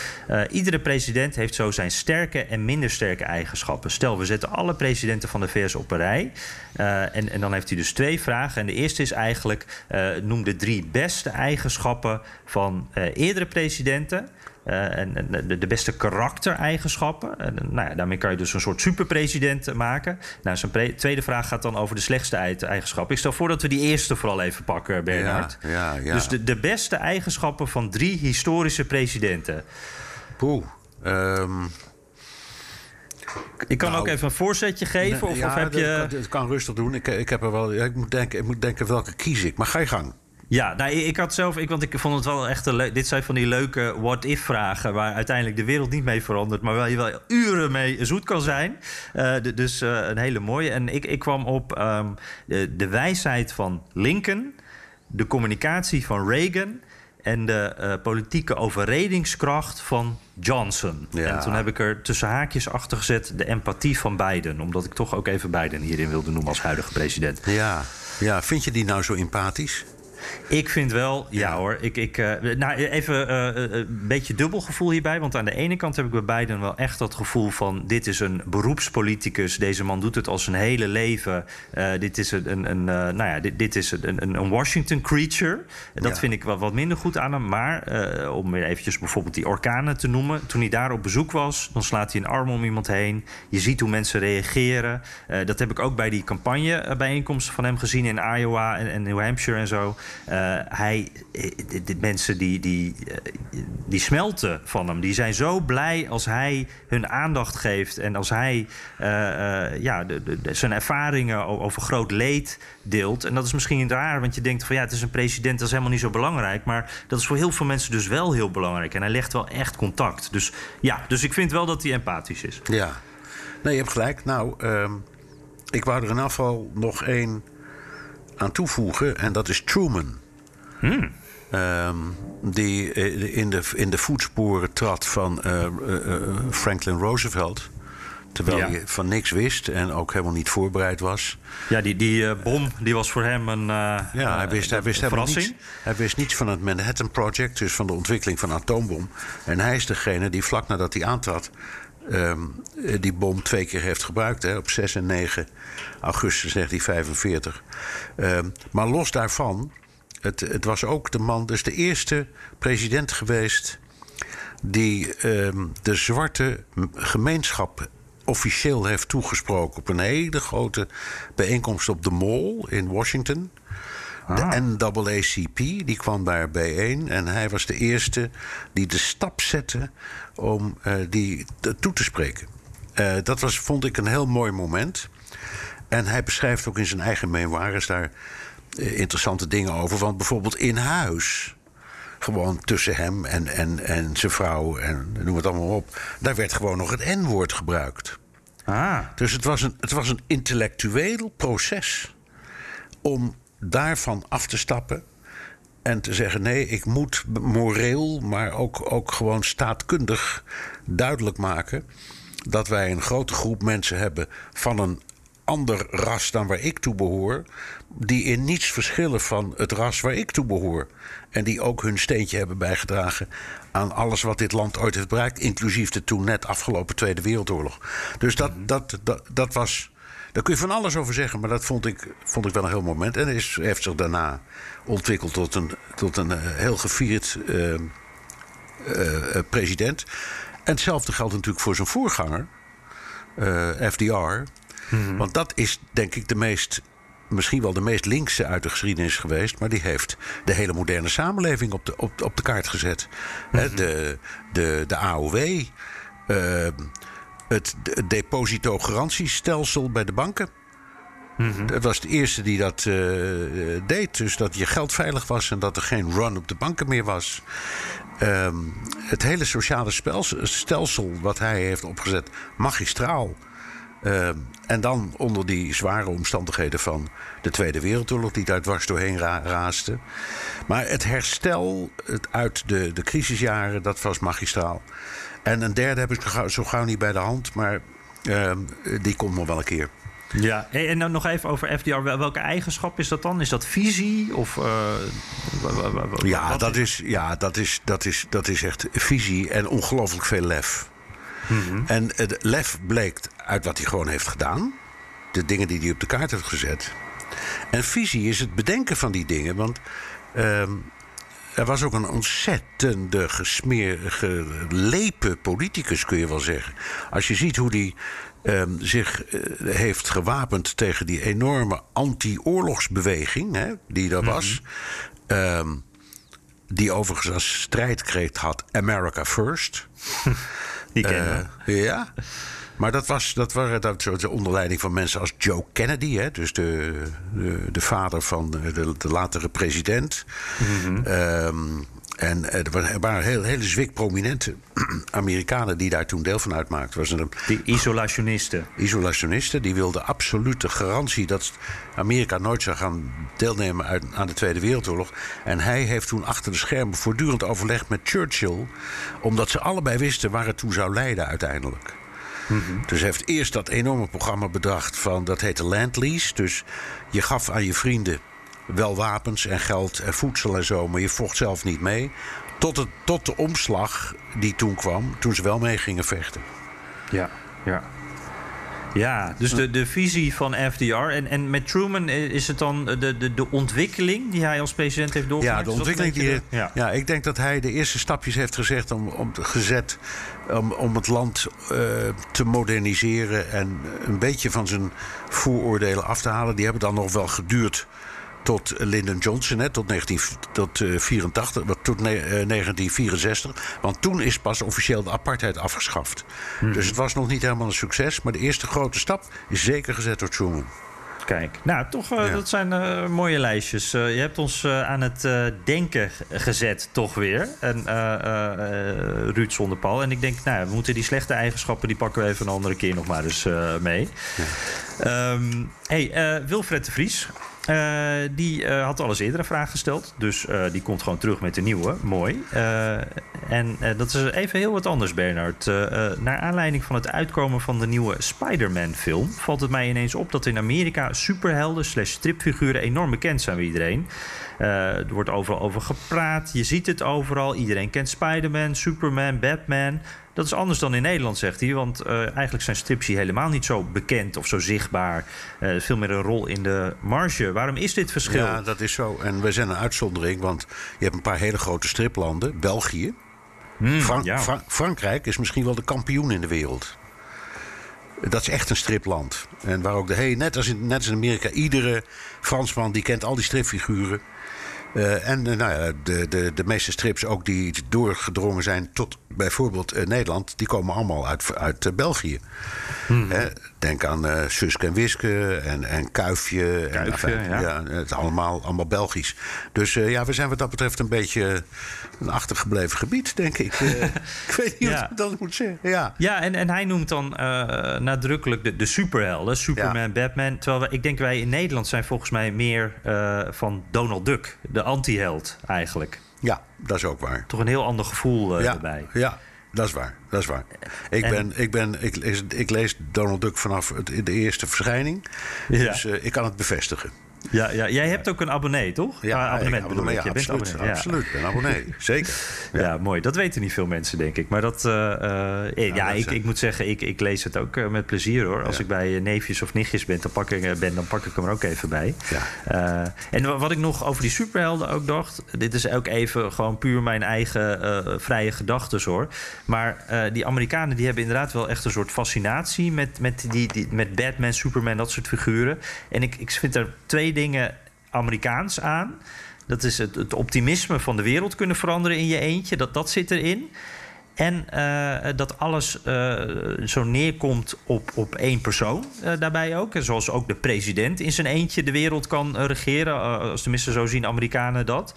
iedere president heeft zo zijn sterke en minder sterke eigenschappen. Stel, we zetten alle presidenten van de VS op een rij. Uh, en, en, dan heeft hij dus twee vragen. En de eerste is eigenlijk: uh, noem de drie beste eigenschappen van uh, eerdere presidenten. en, en de, de, beste karaktereigenschappen. En, nou ja, daarmee kan je dus een soort superpresident maken. Nou, zijn tweede vraag gaat dan over de slechtste eigenschappen. Ik stel voor dat we die eerste vooral even pakken, Bernard. Ja, ja, ja. Dus de, de beste eigenschappen van drie historische presidenten. Poeh. Um... Ik kan nou, ook even een voorzetje geven. Of, ja, of heb je... Het kan rustig doen. Ik, ik, heb er wel, ik, moet denken, ik moet denken welke kies ik. Maar ga je gang. Ja, nou, ik had zelf, ik, want ik vond het wel echt een Dit zijn van die leuke what-if-vragen. waar uiteindelijk de wereld niet mee verandert. maar waar je wel uren mee zoet kan zijn. Uh, dus uh, een hele mooie. En ik, ik kwam op um, de, de wijsheid van Lincoln. de communicatie van Reagan en de uh, politieke overredingskracht van Johnson. Ja. En toen heb ik er tussen haakjes achter gezet de empathie van Biden. Omdat ik toch ook even Biden hierin wilde noemen als huidige president. Ja, ja. vind je die nou zo empathisch? Ik vind wel, ja, hoor. Ik, ik, uh, nou, even uh, een beetje dubbel gevoel hierbij. Want aan de ene kant heb ik bij Biden wel echt dat gevoel van... dit is een beroepspoliticus. Deze man doet het al zijn hele leven. Uh, dit is een, een, een nou ja, dit, dit is een, een, Washington creature. Dat ja. vind ik wel wat minder goed aan hem. Maar om weer eventjes bijvoorbeeld die orkanen te noemen. Toen hij daar op bezoek was, dan slaat hij een arm om iemand heen. Je ziet hoe mensen reageren. dat heb ik ook bij die campagnebijeenkomsten van hem gezien in Iowa en, en New Hampshire en zo. Uh, hij, de, de, mensen die, die, die smelten van hem. Die zijn zo blij als hij hun aandacht geeft. En als hij ja, de, zijn ervaringen over groot leed deelt. En dat is misschien raar, want je denkt van ja, het is een president, dat is helemaal niet zo belangrijk. Maar dat is voor heel veel mensen dus wel heel belangrijk. En hij legt wel echt contact. Dus ja, dus ik vind wel dat hij empathisch is. Ja, nee, je hebt gelijk. Nou, um, ik wou er in afval nog één aan toevoegen. En dat is Truman. Hmm. Um, die in de, in de voetsporen trad van uh, uh, Franklin Roosevelt. Terwijl ja. hij van niks wist en ook helemaal niet voorbereid was. Ja, die, die uh, bom die was voor hem een. Ja, hij wist, hij wist helemaal niets. Hij wist niets van het Manhattan Project, dus van de ontwikkeling van een atoombom. En hij is degene die vlak nadat hij aantrad. Um, die bom twee keer heeft gebruikt, hè, op 6 en 9 augustus 1945. Um, maar los daarvan het, het, was ook de man, dus de eerste president geweest. die um, de zwarte gemeenschap officieel heeft toegesproken. op een hele grote bijeenkomst op de Mall in Washington. Ah. De NAACP, die kwam daar bijeen. En hij was de eerste die de stap zette om uh, die toe te spreken. Uh, dat was, vond ik een heel mooi moment. En hij beschrijft ook in zijn eigen memoires daar eh, interessante dingen over. Want bijvoorbeeld in huis gewoon tussen hem en, en, en zijn vrouw en noem het allemaal op. Daar werd gewoon nog het N-woord gebruikt. Ah, Dus het was, een, het was een intellectueel proces om daarvan af te stappen. En te zeggen: nee, ik moet moreel, maar ook, ook gewoon staatkundig duidelijk maken. dat wij een grote groep mensen hebben van een ander ras dan waar ik toe behoor. die in niets verschillen van het ras waar ik toe behoor. En die ook hun steentje hebben bijgedragen aan alles wat dit land ooit heeft bereikt. inclusief de toen net afgelopen Tweede Wereldoorlog. Dus dat, dat, dat, dat was. Daar kun je van alles over zeggen, maar dat vond ik, vond ik wel een heel moment. En is, heeft zich daarna ontwikkeld tot een, tot een eh, heel gevierd eh, eh, president. En hetzelfde geldt natuurlijk voor zijn voorganger, FDR. Want dat is denk ik de meest, misschien wel de meest linkse uit de geschiedenis geweest. Maar die heeft de hele moderne samenleving op de, op, op de kaart gezet. Hè, de, de, de AOW. Het de- depositogarantiestelsel bij de banken. Dat was de eerste die dat eh, deed. Dus dat je geld veilig was en dat er geen run op de banken meer was. Ehm, het hele sociale stelsel wat hij heeft opgezet, magistraal. Ehm, en dan onder die zware omstandigheden van de Tweede Wereldoorlog, die daar dwars doorheen ra raasde. Maar het herstel het uit de, de crisisjaren, dat was magistraal. En een derde heb ik zo gauw, zo gauw niet bij de hand, maar ehm, die komt nog wel een keer. ja. En dan nog even over FDR. Wel- Welke eigenschap is dat dan? Is dat visie? Of, eh, Ja, dat is, ja dat, is, dat, is, dat is echt visie en ongelooflijk veel lef. En het lef bleek uit wat hij gewoon heeft gedaan. De dingen die hij op de kaart heeft gezet. En visie is het bedenken van die dingen. Want ehm, er was ook een ontzettende gesmeer, gelepen politicus, kun je wel zeggen. Als je ziet hoe hij ehm, zich eh, heeft gewapend tegen die enorme anti-oorlogsbeweging hè, die er was. Ehm, die overigens als strijdkreet had America First. Die kennen we. Eh, ja. Maar dat, was, dat waren dat, zo de onderleiding van mensen als Joe Kennedy, hè, dus de, de, de vader van de, de latere president. Ehm, en eh, er waren- er waren heel, hele zwik prominente Amerikanen die daar toen deel van uitmaakten. Was een Die isolationisten. isolationisten. Die wilden absolute garantie dat Amerika nooit zou gaan deelnemen uit, aan de Tweede Wereldoorlog. En hij heeft toen achter de schermen voortdurend overlegd met Churchill. Omdat ze allebei wisten waar het toe zou leiden uiteindelijk. Dus hij heeft eerst dat enorme programma bedacht van, dat heette Land Lease. Dus je gaf aan je vrienden wel wapens en geld en voedsel en zo, maar je vocht zelf niet mee. Tot, het, tot de omslag die toen kwam, toen ze wel mee gingen vechten. Ja, ja. Ja, dus de, de visie van FDR. En, en met Truman is het dan de, de, de ontwikkeling die hij als president heeft Ja, doorgemaakt? de dat een ontwikkeling die. de- ja. ik denk dat hij de eerste stapjes heeft gezegd om, om, gezet om, om het land eh, te moderniseren en een beetje van zijn vooroordelen af te halen. Die hebben dan nog wel geduurd tot Lyndon Johnson, hè, tot, 19, tot, eh, 84, wat- tot ne- eh, 1964. Want toen is pas officieel de apartheid afgeschaft. Dus het was nog niet helemaal een succes. Maar de eerste grote stap is zeker gezet door Truman. Kijk, nou toch, eh, Ja. dat zijn eh, mooie lijstjes. Eh, je hebt ons eh, aan het eh, denken gezet, toch weer. En eh, eh, eh, Ruud Zonderpal. En ik denk, nou, we moeten die slechte eigenschappen, die pakken we even een andere keer nog maar eens eh, mee. Ehm, hey, eh, Wilfred de Vries. Eh, die eh, had al eens eerder een vraag gesteld. Dus eh, die komt gewoon terug met de nieuwe. Mooi. En dat is even heel wat anders, Bernard. Naar aanleiding van het uitkomen van de nieuwe Spider-Man-film... valt het mij ineens op dat in Amerika superhelden slash stripfiguren enorm bekend zijn bij iedereen. Er wordt overal over gepraat. Je ziet het overal. Iedereen kent Spider-Man, Superman, Batman. Dat is anders dan in Nederland, zegt hij. Want eh, eigenlijk zijn strips hier helemaal niet zo bekend of zo zichtbaar. Eh, veel meer een rol in de marge. Waarom is dit verschil? Ja, dat is zo. En we zijn een uitzondering, want je hebt een paar hele grote striplanden. België. Fran- ja. Fra- Frankrijk is misschien wel de kampioen in de wereld. Dat is echt een stripland. En waar ook de hey, net, als in, net als in Amerika, iedere Fransman die kent al die stripfiguren. Eh, en nou ja, de, de, de meeste strips ook die doorgedrongen zijn tot bijvoorbeeld eh, Nederland, die komen allemaal uit, uit eh, België. Eh, Denk aan eh Suske en Wiske en, en Kuifje. Kuifje, en, ja. het allemaal, allemaal Belgisch. Dus ja, we zijn wat dat betreft een beetje een achtergebleven gebied, denk ik. Ik weet niet Ja. wat ik dat moet zeggen. Ja. Ja, en, en hij noemt dan nadrukkelijk de, de superhelden. Superman, Batman. Terwijl we, ik denk wij in Nederland zijn volgens mij meer van Donald Duck. De anti-held eigenlijk. Ja, dat is ook waar. Toch een heel ander gevoel eh, ja, erbij. Ja, dat is waar. Dat is waar. Ik, En- ben, ik, ben, ik, lees, ik lees Donald Duck vanaf het, de eerste verschijning. Ja. Dus eh, ik kan het bevestigen. Ja, ja, jij hebt ook een abonnee, toch? Ah, abonnement ik- bedoel ik. ja, Je bent absoluut, abonnee, ja. absoluut. Ben abonnee. Zeker. Ja. mooi. Dat weten niet veel mensen, denk ik. Maar dat, eh, eh, ja, dat ik, zijn- ik moet zeggen, ik, ik lees het ook eh, met plezier hoor. Als Ja. ik bij eh, neefjes of nichtjes ben dan, pak ik, eh, ben, dan pak ik hem er ook even bij. Ja. Eh, en wa- wat ik nog over die superhelden ook dacht, dit is ook even gewoon puur mijn eigen eh, vrije gedachten hoor. Maar eh, die Amerikanen die hebben inderdaad wel echt een soort fascinatie met, met, die, die, met Batman, Superman, dat soort figuren. En ik, ik vind er twee dingen Amerikaans aan. Dat is het, het optimisme van de wereld kunnen veranderen in je eentje. Dat, dat zit erin. En eh, dat alles eh, zo neerkomt op, op één persoon eh, daarbij ook. En zoals ook de president in zijn eentje de wereld kan regeren. als tenminste zo zien Amerikanen dat.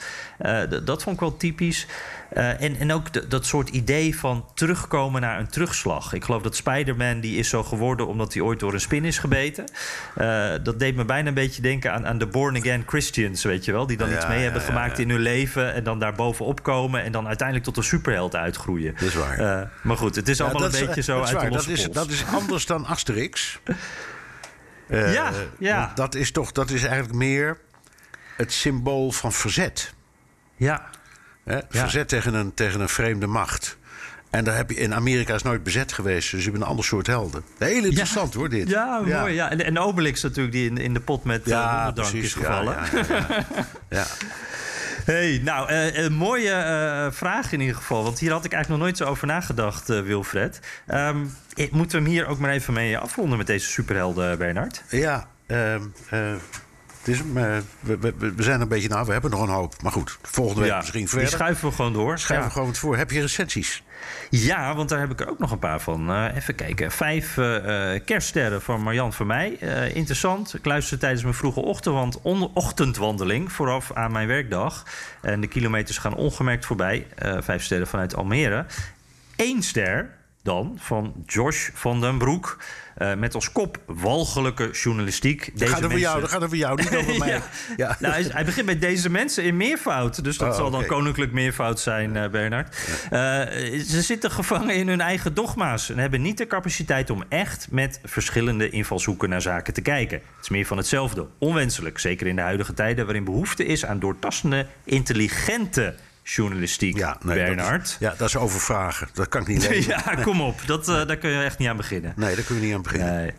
Dat vond ik wel typisch. En, en ook dat soort idee van terugkomen naar een terugslag. Ik geloof dat Spider-Man die is zo geworden omdat hij ooit door een spin is gebeten. Dat deed me bijna een beetje denken aan, aan de born-again Christians, weet je wel. Die dan Ja, iets mee ja, hebben ja, gemaakt in hun leven. En dan daar bovenop komen. En dan uiteindelijk tot een superheld uitgroeien. Dat is waar. Eh, maar goed, het is Ja, allemaal een beetje zo dat is uit waar. de dat is, pols. dat is anders dan Asterix. Eh, Ja, Dat is toch dat is eigenlijk meer het symbool van verzet. Ja, Hè? Verzet tegen een, tegen een vreemde macht. En daar heb je, in Amerika is nooit bezet geweest, dus je hebt een ander soort helden. Heel interessant hoor, dit. Ja, mooi. Ja. En, en Obelix natuurlijk, die in, in de pot met Ja, donderdank is precies. Gevallen. Ja. Hey, nou, eh, een mooie eh, vraag in ieder geval. Want hier had ik eigenlijk nog nooit zo over nagedacht, eh, Wilfred. Ehm, ik- moeten we hem hier ook maar even mee afronden met deze superhelden, Bernard? Ja, ehm, eh, het is, hem, eh, we, we, we zijn een beetje nou, we hebben nog een hoop. Maar goed, volgende week misschien die verder. schuiven we gewoon door. Ja. er gewoon voor. Heb je recensies? Ja, want daar heb ik er ook nog een paar van. Eh, even kijken. Vijf eh, eh, kerststerren van Marjan van mij. Interessant. Ik luisterde tijdens mijn vroege ochtendwandeling vooraf aan mijn werkdag. En de kilometers gaan ongemerkt voorbij. Vijf sterren vanuit Almere. Eén ster dan van Josh van den Broek. Eh, met als kop walgelijke journalistiek. Dat Deze gaat over jou, dat gaat over jou, niet over mij. ja. Ja. Nou, hij, hij begint met deze mensen in meervoud. Dus dat Oh, zal dan koninklijk meervoud zijn, eh, Bernard. Eh, ze zitten gevangen in hun eigen dogma's... en hebben niet de capaciteit om echt met verschillende invalshoeken naar zaken te kijken. Het is meer van hetzelfde. Onwenselijk, zeker in de huidige tijden... waarin behoefte is aan doortastende, intelligente journalistiek, Ja, nee, Bernard. Dat is, ja, dat is overvragen. Dat kan ik niet lezen. Ja, kom op. Dat, eh, daar kun je echt niet aan beginnen. Nee, daar kun je niet aan beginnen. Nee.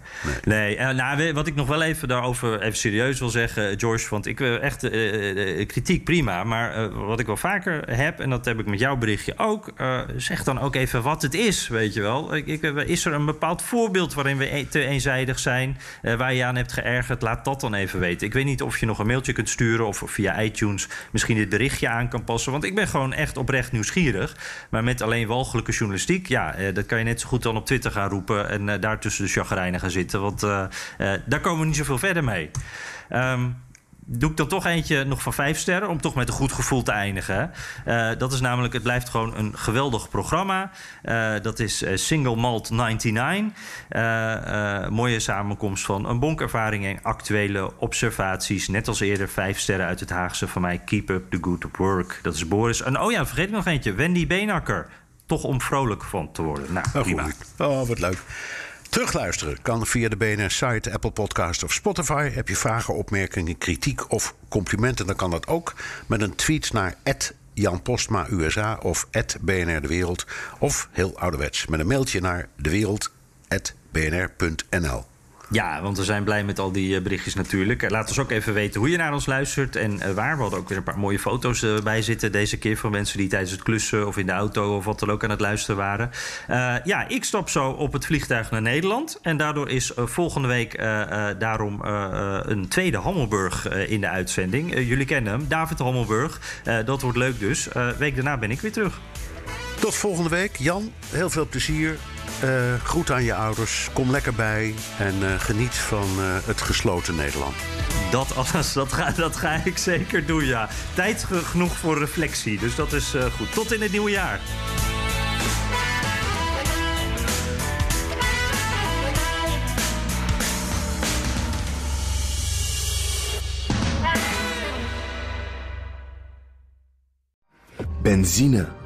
nee. eh, nou, wat ik nog wel even daarover even serieus wil zeggen, George. Want ik wil echt eh, eh, kritiek prima. Maar eh, wat ik wel vaker heb, en dat heb ik met jouw berichtje ook. eh, zeg dan ook even wat het is, weet je wel. Ik, ik, is er een bepaald voorbeeld waarin we e- te eenzijdig zijn, eh, waar je aan hebt geërgerd? Laat dat dan even weten. Ik weet niet of je nog een mailtje kunt sturen of via iTunes misschien dit berichtje aan kan passen. Want ik ben gewoon echt oprecht nieuwsgierig. Maar met alleen walgelijke journalistiek, ja, eh, dat kan je net zo goed dan op Twitter gaan roepen en eh, daar tussen de chagrijnen gaan zitten. Want eh, daar komen we niet zoveel verder mee. Ehm, Doe ik dan toch eentje nog van vijf sterren, om toch met een goed gevoel te eindigen. Eh, dat is namelijk, het blijft gewoon een geweldig programma. Eh, dat is eh, Single Malt 99. Eh, eh, mooie samenkomst van een bonkervaring en actuele observaties. Net als eerder, vijf sterren uit het Haagse van mij. Keep up the good work. Dat is Boris. En oh ja, vergeet ik nog eentje. Wendy Beenakker. Toch om vrolijk van te worden. Nou, Oh, prima. goed. Oh, wat leuk. Terugluisteren kan via de BNR-site, Apple Podcast of Spotify. Heb je vragen, opmerkingen, kritiek of complimenten... dan kan dat ook met een tweet naar Jan Postma USA of BNR De Wereld. Of heel ouderwets met een mailtje naar dewereld.bnr.nl. Ja, want we zijn blij met al die eh, berichtjes natuurlijk. Eh, Laat ons ook even weten hoe je naar ons luistert en eh, waar. We hadden ook weer een paar mooie foto's bij zitten deze keer... van mensen die tijdens het klussen of in de auto of wat dan ook aan het luisteren waren. Ja, ik stap zo op het vliegtuig naar Nederland. En daardoor is volgende week daarom een tweede Hammelburg in de uitzending. Jullie kennen hem, David Hammelburg. Dat wordt leuk dus. Week daarna ben ik weer terug. Tot volgende week. Jan, heel veel plezier. eh, groet aan je ouders. Kom lekker bij en eh, geniet van eh, het gesloten Nederland. Dat alles, dat ga, dat ga ik zeker doen, ja. Tijd ge- genoeg voor reflectie, dus dat is eh, goed. Tot in het nieuwe jaar. Benzine